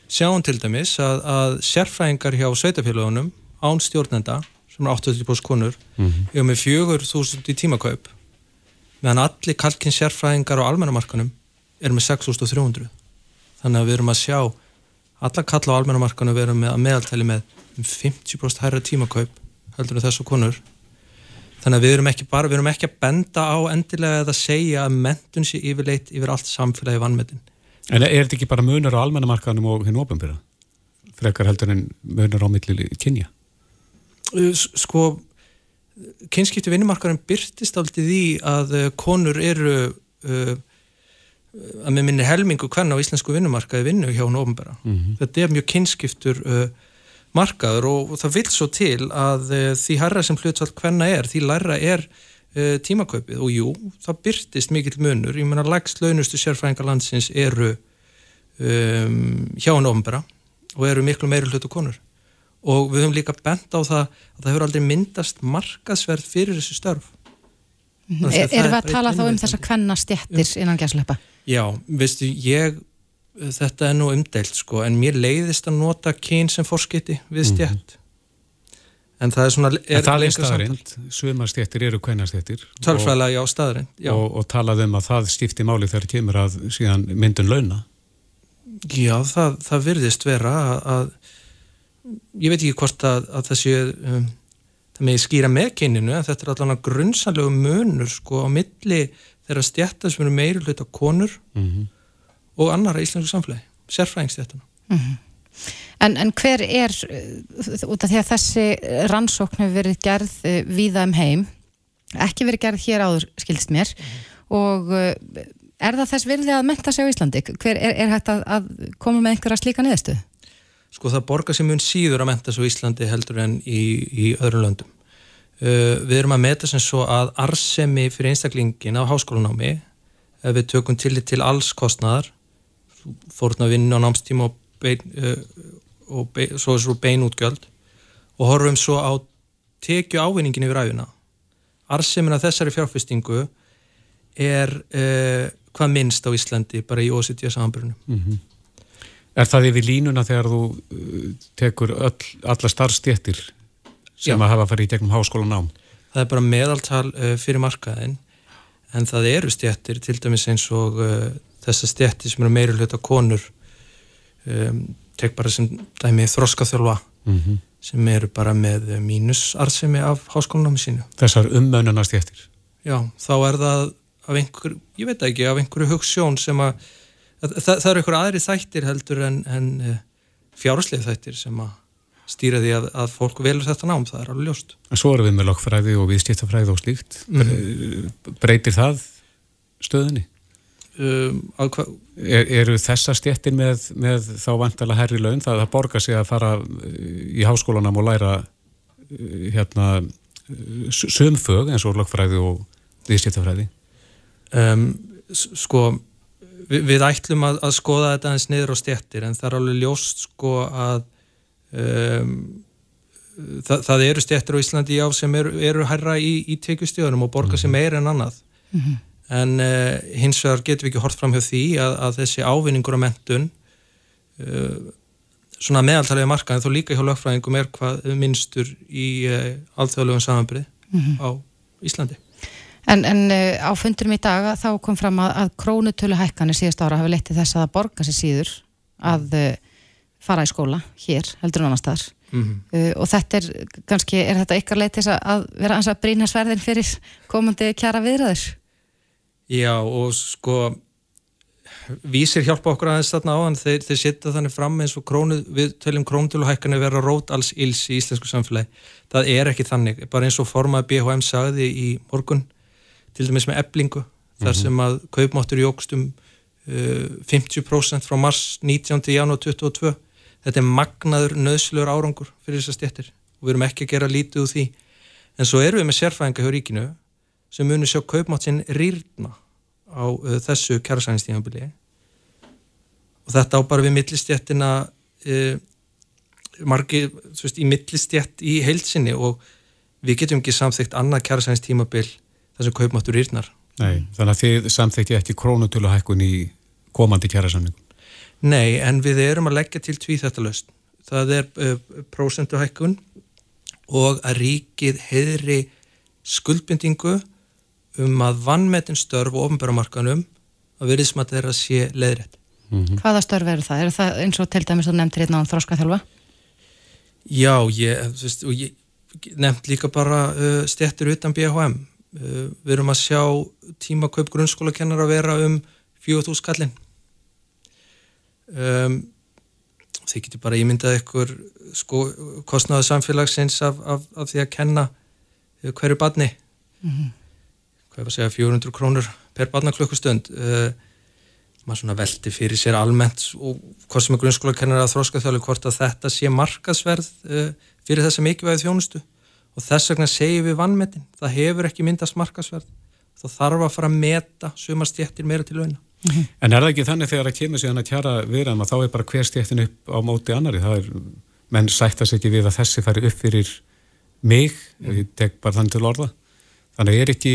G: sjáum til dæmis að, að sérfræðingar hjá sveitafélagunum án stjórnenda sem er 80% konur mm -hmm. hefur með 4.000 í tímakaup meðan allir kalkinn sérfræðingar á almennamarkanum er með 6.300 þannig að við erum að sjá alla kalla á almennamarkanum við erum með að meðaltæli með um 50% hærra tímakaup heldur en þessu konur þannig að við erum ekki bara, við erum ekki að benda á endilega eða segja að mentun sé yfirleitt yfir allt samfélagi vannmetin
B: En er þetta ekki bara munur á almennamarkaðanum og hinn ofinbyrða? Frekar heldur en munur á milli kynja?
G: Uh, sko kynskipti vinnumarkarum byrtist aldrei því að uh, konur eru uh, að með minni helmingu hvern á íslensku vinnumarkaði vinnu hjá hún ofnbæra. Þetta er mjög kynskiptur uh, markaður og, og það vil svo til að uh, því herra sem hlutsall hvenna er, því læra er uh, tímakaupið. Og jú, það byrtist mikill munur, ég meina lægst launustu sérfræðingar landsins eru um, hjá hún ofnbæra og eru miklu meiri hlutu konur. Og við höfum líka bent á það að það hefur aldrei myndast markaðsverð fyrir þessu störf.
C: Er,
G: að það
C: erum við
G: er
C: að tala þá um þessa kvenna stjettir innan gæslepa?
G: Já, veistu, ég þetta er nú umdeilt sko en mér leiðist að nota kyn sem fórskiti við stjætt en það er svona
B: Mhm. En það er
G: lengra
B: staðarind, sumarstjettir eru kvennastjettir
G: samtal. tölfræðilega já, staðarind já.
B: og, og talað um að það skipti máli þegar kemur að síðan myndun launa.
G: já, það, það virðist vera að, að ég veit ekki hvort að, að það sé um, það með skýra með kyninu en þetta er allan að grunnsanlegu munur sko á milli þeirra stjætta sem eru meiri hluta konur
B: Mhm.
G: og annara íslensku samfélagi sérfræðingstjættana
C: En, en hver er, uh, út af því að þessi rannsókn hefur verið gerð uh, víða um heim, ekki verið gerð hér áður, skildist mér, og uh, er það þess virði að menta sig á Íslandi? Hver er, er hægt að, að koma með einhverja slíka niðurstu?
G: sko það borgar sem mun síður að menta svo í Íslandi heldur en í, í öðrum löndum. Uh, við erum að meta sem svo að arsemi fyrir einstaklingin á háskólanámi ef við tökum tillit til alls kostnaðar fórna vinnu á námstíma og, bein, uh, og bein, svo, svo beinútgjöld og horfum svo á tekju ávinningin yfir æfina. Arsemin að þessari fjárfestingu er uh, hvað minnst á Íslandi bara í OCD samanbyrjunum.
B: Er það yfir línuna þegar þú tekur öll, alla starfstjettir sem
G: Já.
B: að hafa farið í gegnum háskólanám?
G: það er bara meðaltal uh, fyrir markaðin en það eru stjættir til dæmis eins og uh, þessar stjættir sem eru meiri hluta konur um, tek bara sem dæmi þroskaþjálfa mm -hmm. sem eru bara með mínusarðsemi af háskólanámi sínu.
B: Þessar ummönunast eftir?
G: Já, þá er það af einhver, ég veit ekki, af einhverju hugssjón sem að, að það, það eru einhverju aðri þættir heldur en, en eh, fjárslið þættir sem að stýra því að, að fólk velur þetta nám, það er alveg ljóst.
B: En svo erum við með lokkfræði og viðskiptafræði og slíkt. Mm. Breytir það stöðinni? Um, er, eru þessa stjettir með, með þá vantala herri laun það að borga sig að fara í háskólanam og læra hérna sömfög eins og lokkfræði og viðskiptafræði?
G: Um, sko við, við ætlum að, að skoða þetta eins niður á stjettir en það er alveg ljóst sko að um, það, það eru stjettir á Íslandi já sem eru, eru herra í, í tekjustíðunum og borga sig meir en annað. Mm -hmm en uh, hins vegar getum við ekki hort fram hjá því að, að þessi ávinningur á mentun uh, svona meðaltalega marka en þó líka hjá lögfræðingum er hvað minnstur í uh, alþjóðlegum samanbyrði mm -hmm. á Íslandi.
C: En, en á fundurum í dag þá kom fram að, að krónutölu hækkanir síðast ára hafi leittið þess að borga sér síður að fara í skóla hér heldur en annars þar mm -hmm. og þetta er kannski, er þetta ykkar leitt að vera að brína sverðin fyrir komandi kjara viðræður?
G: Já og sko vísir hjálpa okkur aðeins þarna á en þeir, þeir setja þannig fram eins og krónu, við töljum krónutöluhækkanir vera rót alls íls í íslensku samfélagi það er ekki þannig, bara eins og formað BHM sagði í morgun til dæmis með eblingu, þar mhm. sem að kaupmáttur jógst um uh, 50% frá mars 19. janúar 2022, þetta er magnaður nöðslur árangur fyrir þessar stjættir og við erum ekki að gera lítið úr því. En svo erum við með sérfæðinga hjá ríkinu sem munir sjá kaupmáttinn rýrna á uh, þessu kjærasænstíðanbili og þetta á bara við millistjættina uh, margi, veist, í millistjætt í heilsinni og við getum ekki samþygt annað kjærasænstímabil þar sem kaupmáttur rýrnar.
B: Nei, þannig að þið samþykti ekki krónutöluhækkun í komandi kjærasænningum
G: Nei, en við erum að leggja til tví þetta löst það er uh, prósenduhækkun og að ríkið heðri skuldbindingu um að vannmetin störf og ofnbæramarkanum að veriðsmat þeirra sé leðrætt.
C: Mm -hmm. Hvaða störf eru það? Er það eins og til dæmis þú nefndir hérna á þróska þjálfa?
G: Já, ég, veist, ég nefnd líka bara uh, stjættir utan BHM. Uh, við erum að sjá tímakaupp grunnskólakennar að vera um 4.000 kallin. Um, þið getur bara ímyndað ykkur sko, kostnaðu samfélagsins af, af, af því að kenna hverju badni. Mm -hmm hvað var að segja, 400 krónur per barnaklökkustund uh, maður svona veldi fyrir sér almennt og hvort sem er grunnskóla kennar að þróska þjóðlega hvort að þetta sé markasverð uh, fyrir þessa mikilvægi þjónustu. Og þess vegna segjum við vannmetin það hefur ekki myndast markasverð þá þarf að fara að meta sumarstjættir meira til launa.
B: Mm -hmm. En er það ekki þannig þegar að kemur síðan að kjara viðræðum að þá er bara hver stjættin upp á móti annari, það er menn sættast ekki við að þessi færi upp fyrir mig, ég tek bara þann til orða Þannig er ekki,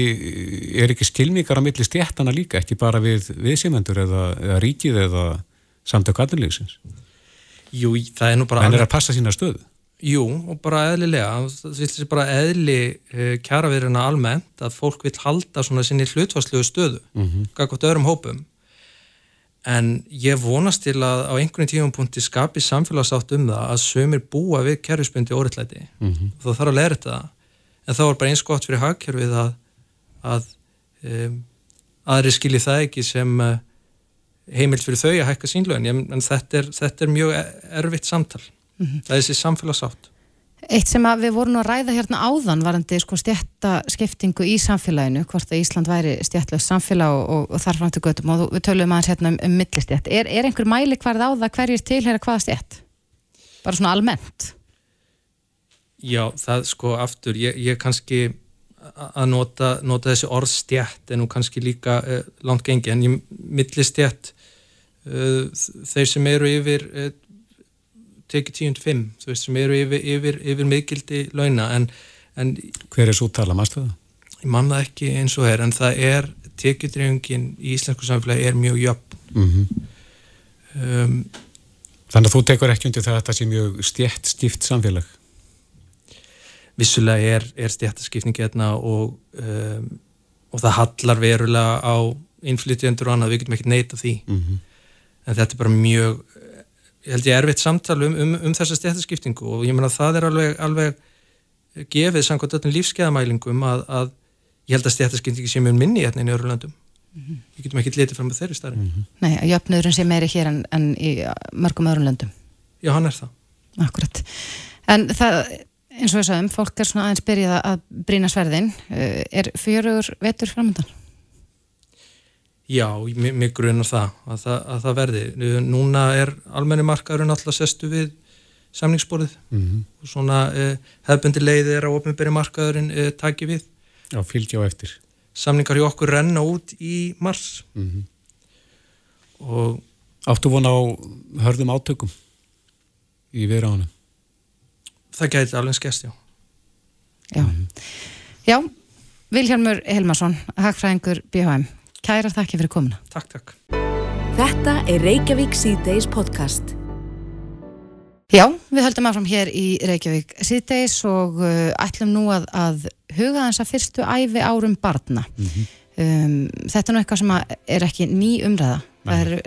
B: er ekki skilningar á milli stjættana líka, ekki bara við viðsýmendur eða, eða ríkið eða samtök aðlunlegsins.
G: Jú, það er nú bara...
B: Það er að passa sína stöðu.
G: Jú, og bara eðlilega, það er bara eðli eh, kjaraverðina almennt að fólk vil halda svona sinni hlutvarslegu stöðu, mm -hmm. kakot öðrum hópum. En ég vonast til að á einhvern tíum punkti skapi samfélagsátt um það að sömur búa við kerfisbundi óriðlæti. Mm -hmm. Þá þarf að læra þetta en þá er bara eins gott fyrir hagkerfið að, að um, aðri skilji það ekki sem uh, heimilt fyrir þau að hækka sínlögin en þetta er, þetta er mjög erfitt samtal mm -hmm. það er þessi samfélagsátt
C: Eitt sem við vorum að ræða hérna áðan varandi sko stjættaskiptingu í samfélaginu, hvort að Ísland væri stjættlöst samfélag og, og, og þarf til göttum og við töluðum aðeins hérna um, um millistjætt er, er einhver mæli hverð á það hverjir tilhera hvaða stjætt? Bara svona almennt.
G: Já, það sko aftur, ég, ég kannski að nota, nota þessi orðstjætt en nú kannski líka uh, langt gengi en millistjætt uh, þeir sem eru yfir uh, tekið tíund fimm, þú veist sem eru yfir, yfir, yfir miðgildi launa en, en
B: Hver er svo tala, maður stöða?
G: Ég manna ekki eins og er en það er tekjudreyfingin í íslensku samfélagi er mjög jöfn mm -hmm.
B: um, Þannig að þú tekur ekki undir það að þetta sé mjög stjætt stíft samfélag
G: vissulega er, er stjættaskipning hérna og, um, og það hallar verulega á innflytjendur og annað, við getum ekki neita því mm -hmm. en þetta er bara mjög ég held ég erfitt samtal um, um, um þessa stjættaskiptingu og ég menna að það er alveg, alveg gefið samkvæmt öllum lífskeiðamælingum að, að ég held að stjættaskiptingi sé mjög minni hérna í öðru landum mm -hmm. við getum ekki litið fram með þeirri starri mm -hmm.
C: Nei, jöfnurinn sé meiri hér en, en í mörgum öðrum landum
G: Já, hann er það
C: Akkurat, en það eins og við sagðum, fólk er svona aðeins byrjað að brína sverðin eh, er fjörugur vetur framöndan?
G: Já, mig grunar það að, það að það verði. Núna er almenni markaðurinn alltaf sestu við samningsborðið mm -hmm. og svona eh, hefbundi leiði er á ofnbyrji markaðurinn eh, taki við.
B: Já, fylgja á eftir.
G: Samningar í okkur renna út í mars mm -hmm.
B: og Áttu von á hörðum átökum í viðráðunum?
G: Það gæti alveg skest, já.
C: Já, mm -hmm. já Vilhelmur Helmarsson, hagfræðingur BHM Kæra þakki fyrir komuna.
G: Takk, takk.
A: Þetta er Reykjavík C-Days podcast.
C: Já, við höldum aðfram hér í Reykjavík C-Days og uh, ætlum nú að, að huga þess að fyrstu æfi árum barna. Mm -hmm. um, þetta er nú eitthvað sem er ekki ný umræða. Nei. Það er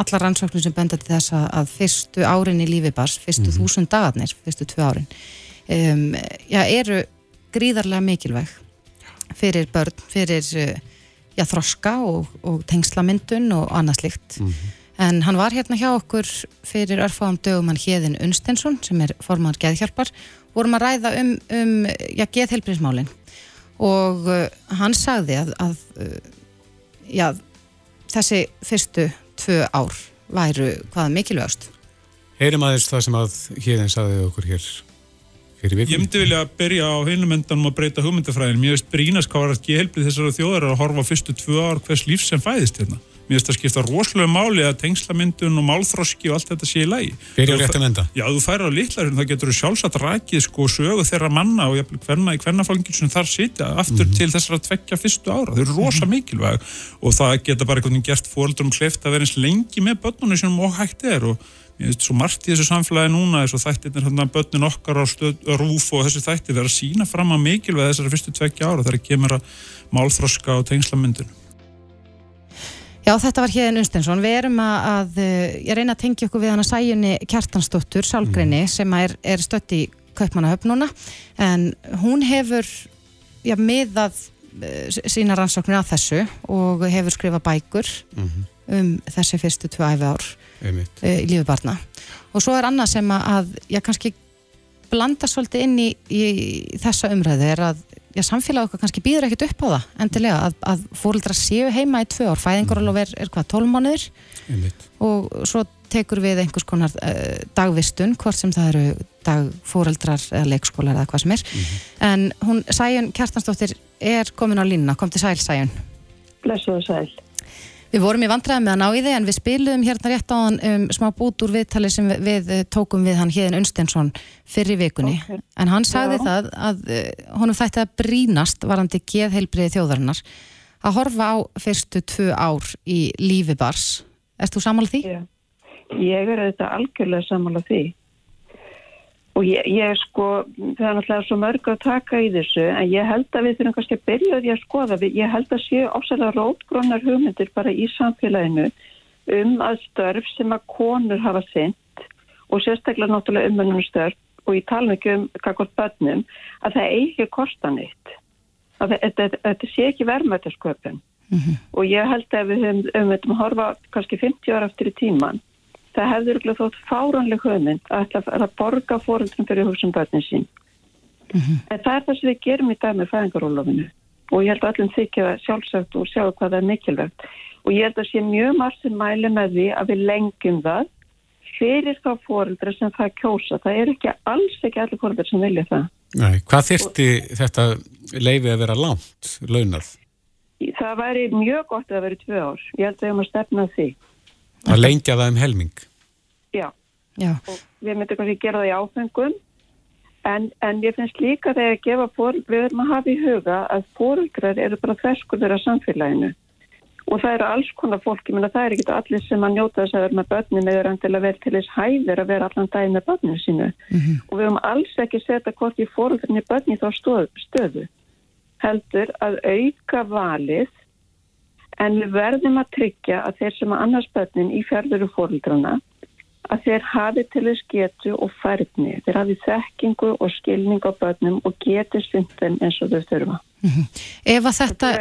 C: allar rannsóknum sem benda til þess að, að fyrstu árin í lífi bars, fyrstu mm -hmm. þúsund dagarnir, fyrstu tvö árin, um, já, eru gríðarlega mikilvæg fyrir börn, fyrir uh, já, þroska og, og tengslamyndun og annað slikt. Mm -hmm. En hann var hérna hjá okkur fyrir örfáðum dögum hann Hjeðin Unstensson sem er forman geðhjálpar. Vorum að ræða um, um já, geðhelbriðsmálinn og uh, hann sagði að, að uh, já, þessi fyrstu tvö ár væru hvaða mikilvægast.
B: Heyrim aðeins það sem að Hjeðin sagði okkur hér
H: Ég myndi vilja að byrja á heilumöndanum að breyta hugmyndafræðin. Mér veist að gehelpið þessara þjóðar að horfa fyrstu tvö ár hvers líf sem fæðist hérna. Mér veist að skipta rosalega máli að tengslamyndun og málþroski og allt þetta sé í lægi.
B: Byrja á réttum enda.
H: Já, þú færir á litlarinn, það getur sjálfsagt rækið sko sögu þeirra manna og hverna í hvernafangin sem þar sitja aftur mm -hmm. til þessara tvekja fyrstu ára. Þau eru rosa -hmm. mikilvæg og það geta bara einhvern veginn gert fóröldurum er ég veist svo margt í þessu samfélagi núna þessu þættirnir hérna börnin okkar á rúf og þessu þættir verður að sína fram að mikilvæg þessari fyrstu tveggja ára þegar kemur að málþroska og tengslamyndinu
C: Já þetta var Hjeðin Unstensson við erum að, að ég reyna að tengja okkur við hann að sæjunni Kjartansdóttur Sálgrinni mm. sem er, er stött í Kaupmannahöfn núna en hún hefur já, miðað eh, sína rannsóknir að þessu og hefur skrifað bækur mm -hmm. Um þessi fyrstu tvö æfi ár
B: Einmitt.
C: í lífi barna. Og svo er annað sem að ég kannski blanda svolítið inn í, í þessa umræðu er að já, samfélag okkar kannski býður ekkert upp á það endilega að, að fóröldra séu heima í tvö ár. Fæðingarólof er, er hvað, tólmánuður og svo tekur við einhvers konar uh, dagvistun hvort sem það eru dagfóreldrar eða leikskólar eða hvað sem er. Mm -hmm. en hún, Sæjun Kjartansdóttir er komin á línuna, kom til Sæl Sæjun
I: Blessuðu Sæl
C: Við vorum í vandræði með að ná í þig en við spilum hérna rétt á hann um, smá bút úr viðtali sem við, við eh, tókum við hann Híðin Unstensson fyrir vikunni okay. en hann sagði Já. það að uh, honum þætti að brínast varandi geðheilbriði þjóðarinnar að horfa á fyrstu tvö ár í lífi bars. Erst þú samála því?
I: Já. Ég er auðvitað algjörlega samála því og ég, ég sko, það er náttúrulega svo mörg að taka í þessu en ég held að við þurfum kannski að byrja því að skoða. Ég held að séu ósæðlega rótgrónar hugmyndir bara í samfélaginu um að störf sem að konur hafa synd og sérstaklega náttúrulega umönnum störf og ég tala ekki um kakort bönnum að það eigi kostanýtt að þetta, þetta sé ekki verðmættasköpun mm -hmm. og ég held að við höfum um þetta að horfa kannski 50 ára eftir í tíman það hefður ekki þótt fáranleg höfmynd að ætla að borga fóröldrum fyrir hugsun börnin sín. Mm -hmm. En það er það sem við gerum í dag með fæðingarólofinu og ég held að öllum þykja sjálfsagt og sjá hvað það er mikilvægt og ég held að sé mjög margt sem mæli með því að við lengjum það fyrir þá fóröldra sem það kjósa. Það er ekki alls ekki allir fóröldra sem vilja það.
B: Nei, hvað þyrsti og, þetta leiði að vera langt launað?
I: Það væri mjög gott að vera tvö ár. Ég held að höfum að stefna því.
B: Að lengja það um helming?
I: Já. Já. Og við myndum kannski gera það í áfengum en, en ég finnst líka þegar að gefa fóröld, við verðum að hafa í huga að fóröldrar eru bara ferskur þeirra samfélaginu og það eru alls konar fólk, ég menna það er ekki allir sem að njóta þess að vera með börnum eða að vera til þess hæðir að vera allan dag með börnum sínu mm -hmm. og við höfum alls ekki setja hvort í fóröldrinni börni þá stöð, stöðu heldur að auka valið en við verðum að tryggja að þeir sem að annars börnin í fjörður og fóröldrana að þeir hafi til þess getu og færni, þeir hafi þekkingu og skilning á börnum og geti stundum eins og þau þurfa.
C: Ef að þetta,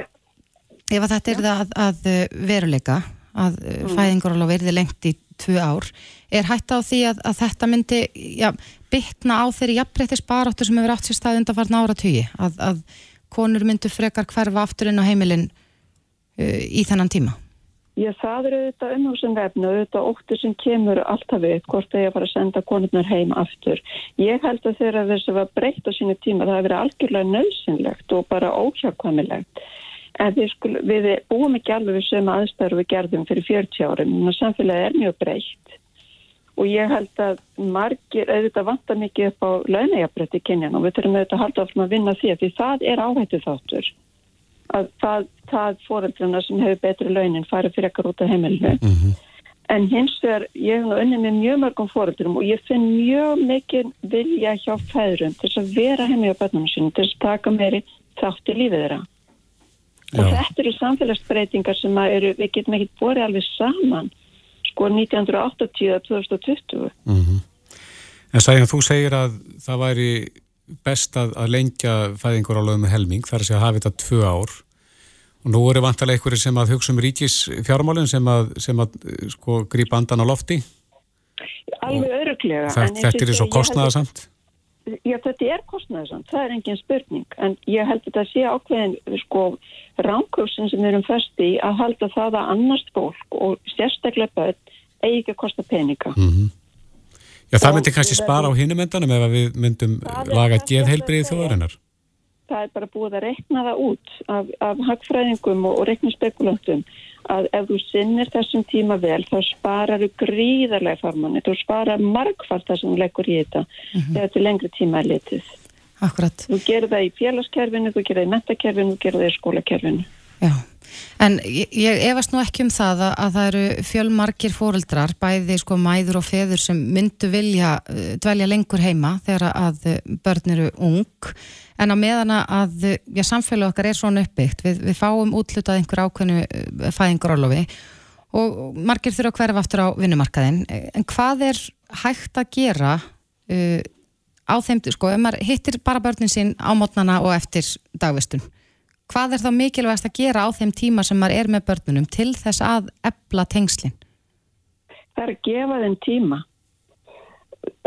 C: ef að þetta er það að, að veruleika, að mm. fæðingaróla verði lengt í tvö ár, er hægt á því að, að þetta myndi já, bytna á þeirri jafnbreyttis baráttu sem hefur átt sér stað undan farna ára tugi, að, að konur myndu frekar hverfa aftur inn á heimilin uh, í þennan tíma?
I: Já, það eru auðvitað umhúsum vefnu, auðvitað óttur sem kemur alltaf við hvort þeir fara að senda konurnar heim aftur. Ég held að þegar þessu var breytt á sínu tíma það hefur verið algjörlega nöðsynlegt og bara óhjákvæmilegt. En við, skul, við búum ekki alveg við sem aðstæður við gerðum fyrir 40 árum, en samfélagi er mjög breytt. Og ég held að margir auðvitað vantar mikið upp á launægjabrætti kynjan og við þurfum auðvitað að halda áfram að vinna því að því það er áhættu þáttur að það, það fóröldruna sem hefur betri launin farið fyrir ekkar út af heimilinu mm -hmm. en hins vegar ég hef unni með mjög mörgum fóröldrum og ég finn mjög mikið vilja hjá fæðurum til að vera heimil á börnunum sínum til að taka meiri þátt í lífið þeirra Já. og þetta eru samfélagsbreytingar sem eru, við getum ekki borðið alveg saman sko 1980-2020
B: mm -hmm. En Sæðan, þú segir að það væri best að, að lengja fæðingur á lögum með helming, þar að segja að hafa þetta tvö ár. Og nú eru vantarlega einhverjir sem að hugsa um ríkis fjármálinn sem að, sem að sko grípa andan á lofti.
I: Alveg öruglega
B: Þetta er svo kostnæðasamt
I: Já, þetta er kostnæðasamt, það er engin spurning. En ég held að þetta sé ákveðin sko ránkursin sem við erum fyrst í að halda það að annars fólk og sérstaklega börn eigi ekki að kosta peninga. Mm -hmm.
B: Já, það myndi kannski spara á hinum endanum ef við myndum laga geðheilbriðið þjóðarinnar.
I: Það er bara búið að rekna það út af, af hagfræðingum og, og reknustekulantum að ef þú sinnir þessum tíma vel þá sparar þú gríðarlega farmanni, þú sparar margfald það sem þú leggur í þetta mm -hmm. þegar þetta er lengri tíma er litið.
C: Akkurat.
I: Þú gerir það í félagskerfinu, þú gerir það í metakerfinu, þú gerir það í skólakerfinu.
C: Já. En ég, ég efast nú ekki um það að, að það eru fjölmarkir fóreldrar, bæði sko mæður og feður sem myndu vilja uh, dvelja lengur heima þegar að uh, börn eru ung, en á meðana að já, samfélag okkar er svona uppbyggt, við, við fáum útlutað einhver ákveðnu uh, fæðingarólofi og margir þurfa að hverfa aftur á vinnumarkaðin, en hvað er hægt að gera uh, á þeim, sko, ef maður hittir bara börnin sín á mótnana og eftir dagvistun? Hvað er þá mikilvægast að gera á þeim tíma sem maður er með börnunum til þess að ebla tengslinn?
I: Það er að gefa þeim tíma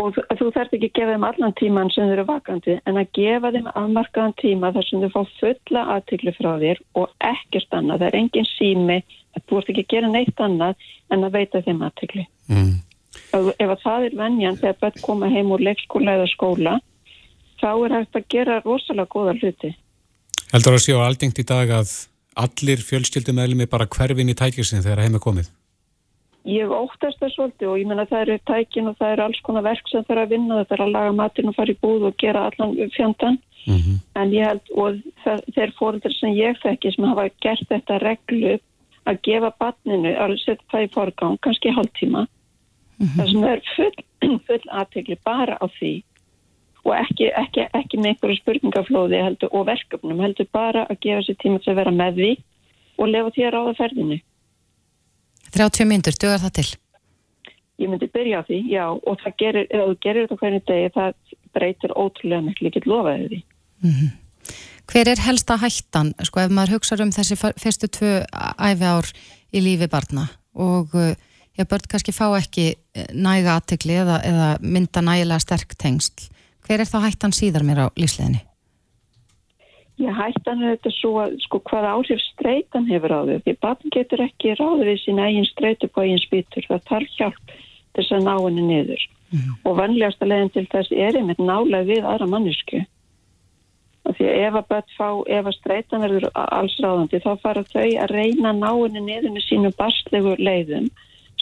I: og þú þarf ekki að gefa þeim allan tíman sem þau eru vakandi en að gefa þeim afmarkaðan tíma þar sem þau fá fulla aðtikli frá þér og ekkert annað, það er engin sími þú ert ekki að gera neitt annað en að veita þeim aðtikli mm. ef að það er vennjan þegar börn koma heim úr leikskóla eða skóla þá er hægt að gera rosalega góða hluti
B: Heldur að séu aldengt í dag að allir fjölskyldumæðlumi bara hverfin í tækjusinu þegar heima komið?
I: Ég óttast það svolítið og ég menna það eru tækin og það eru alls konar verk sem það er að vinna það er að laga matin og fara í búð og gera allan fjandan mm -hmm. en ég held og það, þeir fóröldur sem ég þekki sem hafa gert þetta reglu að gefa batninu að setja það í forgang, kannski hálftíma mm -hmm. það sem er full, [CLEARS THROAT] full aðtegli bara á því og ekki, ekki, ekki með einhverju spurningaflóði heldur, og verkefnum heldur bara að gefa sér tíma til að vera með því og lefa því að ráða ferðinu
C: 30 myndur, dögur það til?
I: Ég myndi byrja á því, já og það gerir, ef þú gerir þetta hvernig degi það breytir ótrúlega miklu, ég get lofaði því mm -hmm.
C: Hver er helsta hættan, sko ef maður hugsa um þessi fyrstu tvö æfi ár í lífi barna og uh, já, börn kannski fá ekki uh, næga aðtegli eða, eða mynda nægilega sterk tengsl hver er þá hættan síðar mér á lífsleginni?
I: Já, hættan er þetta svo að sko hvaða áhrif streitan hefur á þau. Því batn getur ekki ráðið við sín eigin streitu på eigin spýtur. Það þarf hjálp þess að ná henni niður. Mm. Og vanlegasta leginn til þess er einmitt nálega við aðra mannesku. Því ef að börn fá, ef að streitan verður alls ráðandi þá fara þau að reyna að ná henni niður með sínu bastlegu leiðum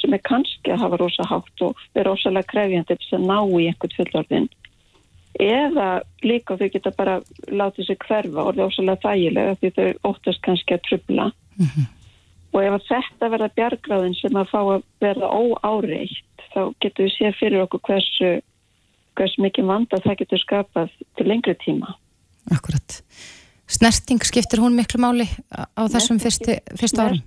I: sem er kannski að hafa rosa hátt og vera rosalega krefjandi til að ná í einhvern fullorðin eða líka þau geta bara látið sér hverfa og það er ósala þægilega því þau óttast kannski að trubla mm -hmm. og ef þetta verða bjargráðin sem að fá að verða óáreitt þá getur við séð fyrir okkur hversu, hversu mikið vanda það getur skapað til lengri tíma
C: Akkurat Snerting skiptir hún miklu máli á þessum fyrstu árum?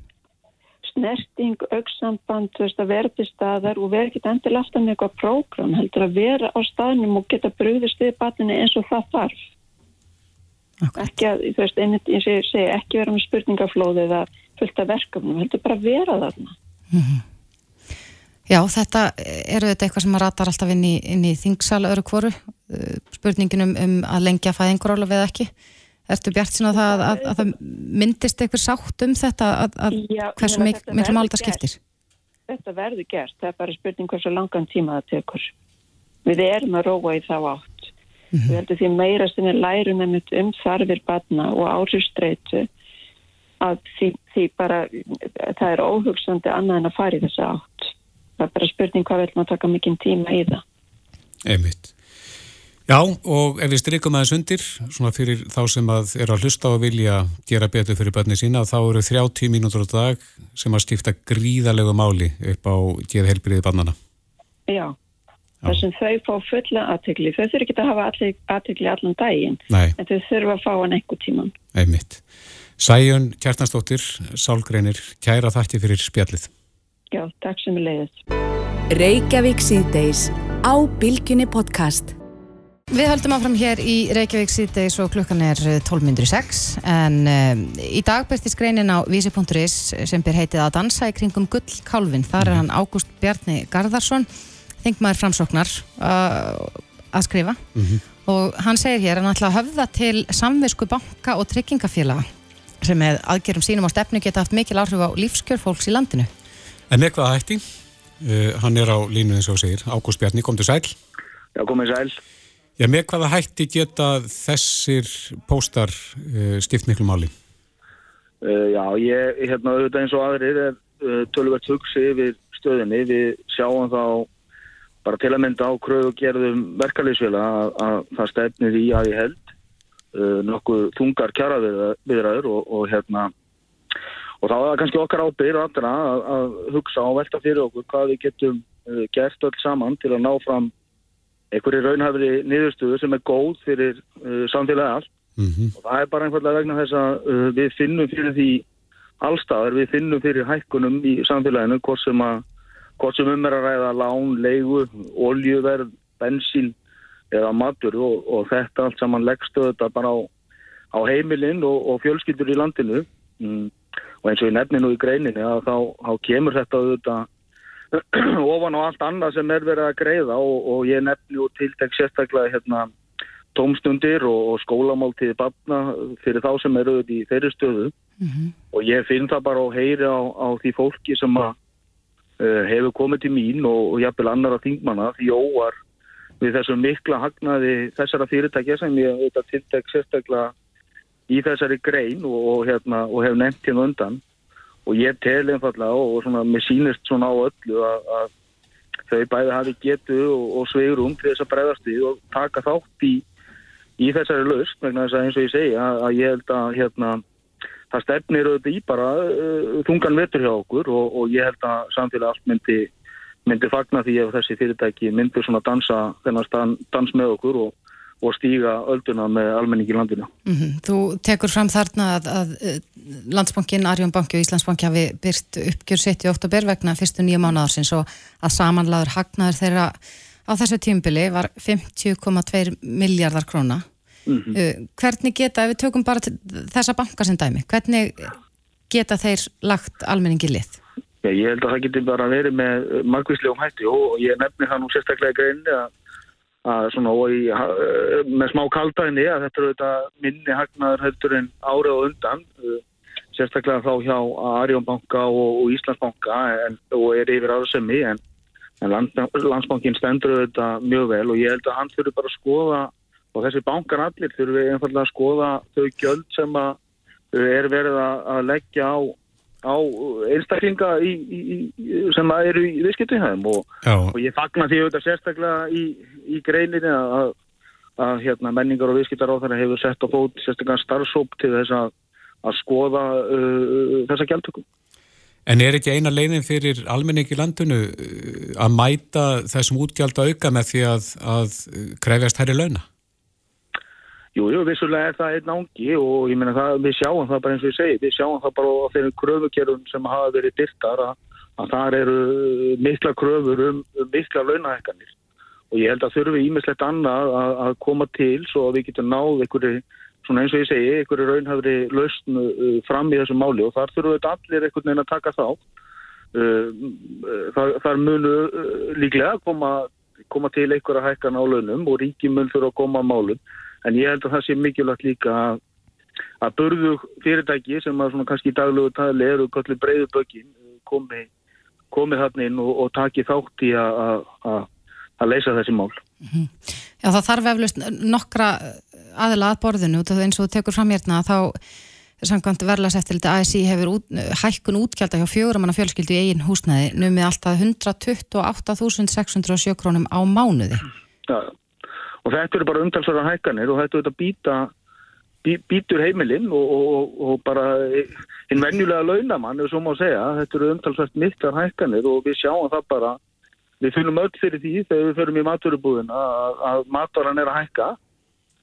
I: Snerting, auksamband, þú veist, að vera til staðar og vera ekki endilega alltaf með eitthvað prógram, heldur að vera á staðnum og geta brúðist við batinu eins og það þarf.
C: Okay.
I: Ekki að, þú veist, einnig, ég segi, segi, ekki vera með spurningaflóði eða fullt af verkefnum, heldur bara vera þarna.
C: Já, þetta eru þetta eitthvað sem að ratar alltaf inn í, í þingsal öru kvoru, spurninginum um að lengja fæðingurála við ekki. Ertu bjart sína það að, að, að það myndist eitthvað sátt um þetta að, að
I: Já,
C: hversu miklu máli það skiptir?
I: Þetta verður gert, það er bara spurning hversu langan tíma það tekur. Við erum að róa í þá átt. Við heldum því meira sem við lærum um þarfir batna og áhrifstreitu að því, því bara, það er óhugsandi annað en að fara í þessa átt. Það er bara spurning hvað vil maður taka mikinn tíma í það.
B: Einmitt. Já, og ef við strykum aðeins undir, svona fyrir þá sem að eru að hlusta og vilja gera betur fyrir börni sína, þá eru 30 mínútur á dag sem að skipta gríðalegu máli upp á geð helbriði barnana.
I: Já, þar sem þau fá fulla aðtegli. Þau þurfi ekki að hafa aðtegli allan daginn,
B: Nei,
I: en þau þurfa að fá hann einhver tíman.
B: einmitt. Sæjun Kjartansdóttir, Sálgreinir, kæra þakki fyrir spjallið.
I: Já, takk sem er leiðist.
A: Reykjavík síðdeis á Bilginni podcast.
C: Við höldum áfram hér í Reykjavík síðdeis og klukkan er 12.06 en um, í dag byrstist greinin á vísi.is sem byr heitið að dansa í kringum gullkálfin. Þar er hann Ágúst Bjarni Garðarsson, þingmaður framsóknar uh, að skrifa og hann segir hér að hann ætla að höfða til samvisku banka og tryggingafélaga sem með aðgerum sínum á stefnu geta haft mikil áhrif á lífskjör fólks í landinu.
B: En með hvaða hætti? Uh, hann er á línu eins og segir. Ágúst Bjarni, kom til sæl.
J: Já, komið sæl.
B: Já, með hvaða hætti geta þessir póstar uh, skipt miklu máli?
J: Uh, já, ég, hérna, auðvitað eins og aðrir er uh, tölvert hugsi yfir stöðinni. Við sjáum þá bara til að mynda á kröfu gerðum verkalýsfélag að, að það stefnir í að ég held nokkuð þungar kjaraviðræður og, og hérna og þá er það kannski okkar ábyrð að, að hugsa og velta fyrir okkur hvað við getum gert öll saman til að ná fram einhverju raunhafri niðurstöðu sem er góð fyrir uh, samfélagi allt.
B: Mm
J: og það er bara einfallega vegna þess að uh, við finnum fyrir því allstaðar, við finnum fyrir hækkunum í samfélaginu hvort sem, að, hvort sem um er að ræða lán, leigu, oljuverð, bensín eða matur og, og þetta allt saman leggstu þetta bara á, á heimilinn og, og fjölskyldur í landinu. Mm. og eins og ég nefni nú í greininni að þá, þá kemur þetta auðvitað [CLEARS THROAT] ofan á allt annað sem er verið að greiða og, og ég nefni og tiltek sérstaklega hérna tómstundir og, og skólamáltíði barna fyrir þá sem eru í þeirri stöðu. Og ég finn það bara og heyri á, á því fólki sem að uh, hefur komið til mín og, og jafnvel annara þingmanna því óvar við þessum mikla hagnaði þessara fyrirtækja sem ég auðvitað tiltek sérstaklega í þessari grein og, og, hérna, og hef nefnt hérna undan og ég tel einfallega og, svona, mér sýnist svona á öllu að, þau bæði hafi getu og, og sveigurum til þess að bregðast við og taka þátt í, í þessari laust vegna þess að eins og ég segi að, ég held að hérna, það stefnir auðvitað í bara uh, þungan vetur hjá okkur og, og ég held að samfélag allt myndi, myndi fagna því ef þessi fyrirtæki myndi svona dansa þennan dans með okkur og, og stíga ölduna með almenning í landinu.
C: Mm Þú tekur fram þarna að, að eh, Landsbankin, Arjón banki og Íslandsbanki hafi byrt uppgjör sitt í oktober vegna fyrstu nýja mánuðarsins og að samanlaður hagnaður þeirra á þessu tímbili var 50,2 miljardar króna.
J: Mhm.
C: Uh, hvernig geta, ef við tökum bara þessa banka sem dæmi, hvernig geta þeir lagt almenningi lið?
J: Já, ég held að það geti bara verið með margvíslegum hætti og ég nefni það nú sérstaklega í greinni að, að svona í, ha- með smá kaldæðinni að þetta eru þetta minni hagnaður heldur en árið og undan uh, sérstaklega þá hjá Arjónbanka og, og Íslandsbanka en, og er yfir aðsemi en, en land, landsbankin stendur þetta mjög vel og ég held að hann þurfi bara að skoða og þessi bankar allir þurfi einfallega að skoða þau gjöld sem að uh, er verið að leggja á á einstaklinga í, í, í, sem að eru í viðskiptuhæðum og, og ég fagna því auðvitað sérstaklega í, í greininni að, að hérna, menningar og viðskiptaráþara hefur sett á fót sérstaklega starfsóp til þess að, að skoða uh, þessa gjaldtökum.
B: en er ekki eina leiðin fyrir almenning í landinu að mæta þessum útgjald auka með því að, að krefjast herri launa?
J: Jú, jú, vissulega er það einn ángi og ég meina það, við sjáum það bara eins og ég segi, við sjáum það bara á þeirri kröfukerfum sem hafa verið dyrtar að, að það eru mikla kröfur um, um mikla launahekkanir og ég held að þurfi ímislegt annað að, að koma til svo að við getum náð einhverju, svona eins og ég segi, einhverju raunhafri lausn uh, fram í þessu máli. Og þar þurfum við allir einhvern veginn að taka þá. Uh, þar, þar munu uh, líklega koma, koma til einhverja hækkan á launum og ríki mun þurfa að koma á málum en ég held að það sé mikilvægt líka að, að börðu fyrirtæki sem að svona kannski daglegu tali eru kallið breyðu bökin komi, komi þarna inn og, og taki þátt í að leysa þessi mál.
C: Já það þarf eflust nokkra aðila að borðinu eins og þú tekur fram hérna þá samkvæmt verðlas eftir liti ASI hefur út, hækkun útgjald hjá fjóramanna fjölskyldu í eigin húsnæði numið alltaf 128.607 krónum á mánuði.
J: Já, og þetta eru bara umtalsvara hækkanir og þetta er þetta býta bí, býtur heimilinn og, og, og bara einn venjulega launamann, svo má segja, þetta eru umtalsvært miklar hækkanir og við sjáum það bara, við finnum öll fyrir því þegar við förum í maturubúðina að, að mataran er að hækka,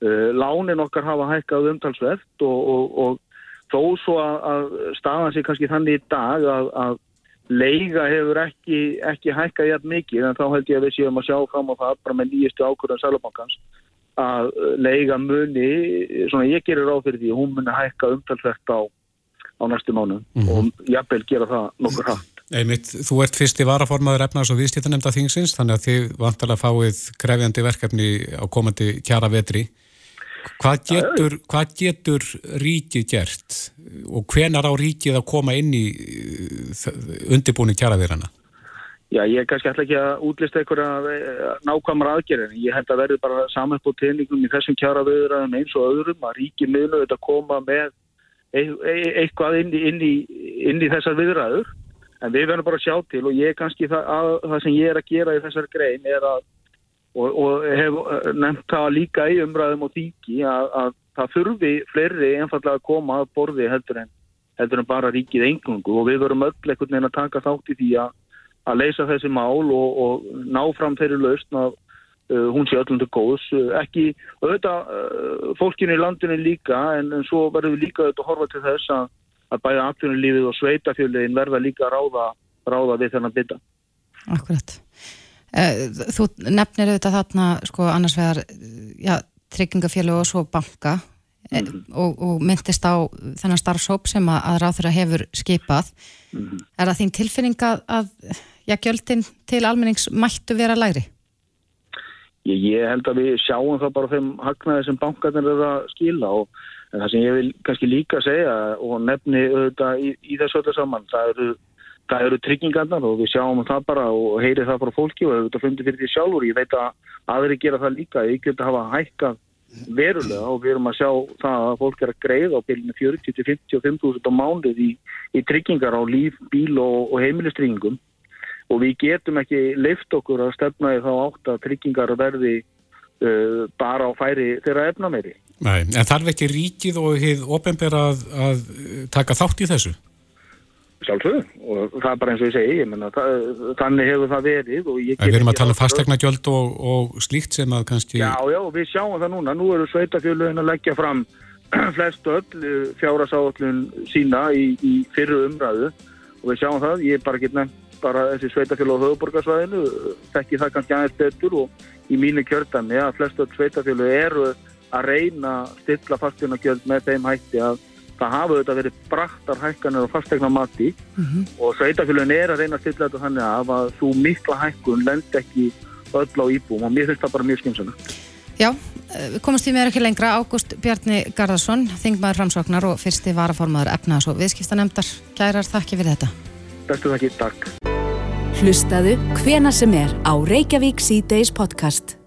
J: uh, lánin okkar hafa hækkað umtalsvert og, og þó svo að, að staðan sér kannski þannig í dag að, að leiga hefur ekki, ekki hækkað jægt mikið en þá held ég að við séum að sjá fram á það bara með nýjastu ákvörðan Sælubankans að leiga muni svona ég gerir ráð fyrir því hún muni hækka umtalsvert á, á næstu mánu mm -hmm. og jafnvel gera það nokkur hægt.
B: Einmitt, þú ert fyrst í varaformaður efnaðs og viðstýttanemnda þingsins þannig að þið vantalega fáið krefjandi verkefni á komandi kjara vetri Hvað getur, hvað getur ríkið gert og hvenar á ríkið að koma inn í uh, undirbúinu kjaraðirana?
J: Já, ég kannski alltaf ekki að útlista einhverja eh, nákvæmra aðgerðin. Ég held að verður bara saman på tegningum í þessum kjaraðirraðum eins og öðrum að ríkið miðlu þetta koma með eitthvað inn í, inn, í, inn í þessar viðræður. En við verðum bara að sjá til og ég kannski það, að, það sem ég er að gera í þessar grein er að og, og hef eh, nefnt það líka í umræðum og þýki að, að það þurfi fleiri einfallega að koma að borði heldur en, heldur en bara ríkið engungu og við verum öll einhvern veginn að taka þátt í því að, að leysa þessi mál og, og ná fram þeirri lausn að uh, hún sé öllum til góðs. Ekki auðvitað uh, fólkinu í landinu líka en, en svo verður við líka auðvitað að horfa til þess að, að bæða aftunulífið og sveitafjöliðin verða líka að ráða, ráða við þennan bytta.
C: Akkurat. Eh, þú nefnir auðvitað þarna sko annars vegar já, tryggingafélag og svo banka mm -hmm. og, og myndist á þennan starfsóp sem að, að ráð þeirra hefur skipað. Mm -hmm. Er það þín tilfinning að, að já, gjöldin til almennings mættu vera læri?
J: Ég, ég held að við sjáum það bara þeim hagnaði sem bankarnir eru að skila og það sem ég vil kannski líka segja og nefni auðvitað í, í þessu öllu saman, það eru það eru tryggingarnar og við sjáum það bara og heyri það frá fólki og þetta fundir fyrir því sjálfur. Ég veit að aðri gera það líka, ég geta hafa hækkað verulega og við erum að sjá það að fólk er að greiða á bylunum 40-55.000 á mánuð í, í tryggingar á líf, bíl og, og heimilistryggingum og við getum ekki leift okkur að stefna í þá átt að tryggingar verði uh, bara á færi þeirra efna meiri.
B: Nei, en þarf ekki ríkið og hefð ofenbæra að, að taka þátt í þessu?
J: Sjálfsögðu. Og það er bara eins og ég segi ég menna, þannig hefur það verið
B: Við erum að tala um fastegnagjöld og, og slíkt sem að kannski
J: Já, já, við sjáum það núna, nú eru sveitafjöluðin að leggja fram [CLEARS THROAT] flest öll eh, fjárasáallun sína í, í fyrru umræðu. Og við sjáum það, ég er bara ekki nefnt bara þessi sveitafjölu á höfuborgarsvæðinu þekki það kannski aðeins betur og í mínu kjörtami að flest öll sveitafjölu eru að reyna stilla fastegnagjöld með þeim hætti að það hafa auðvitað verið braktar hækkanir og fastegna mati mm -hmm. og sveitafélagin er að reyna að stilla þetta þannig að að þú mikla hækkun lend ekki öll á íbúum og mér finnst það bara mjög skynnsana.
C: Já, eh, við komumst í mér ekki lengra. Ágúst Bjarni Garðarsson, þingmaður framsóknar og fyrsti varaformaður efnaðs og viðskiptanemdar. Kærar, þakki fyrir þetta.
J: Bestu þakki, takk.
A: Hlustaðu hvena sem er á Reykjavík C-Days podcast.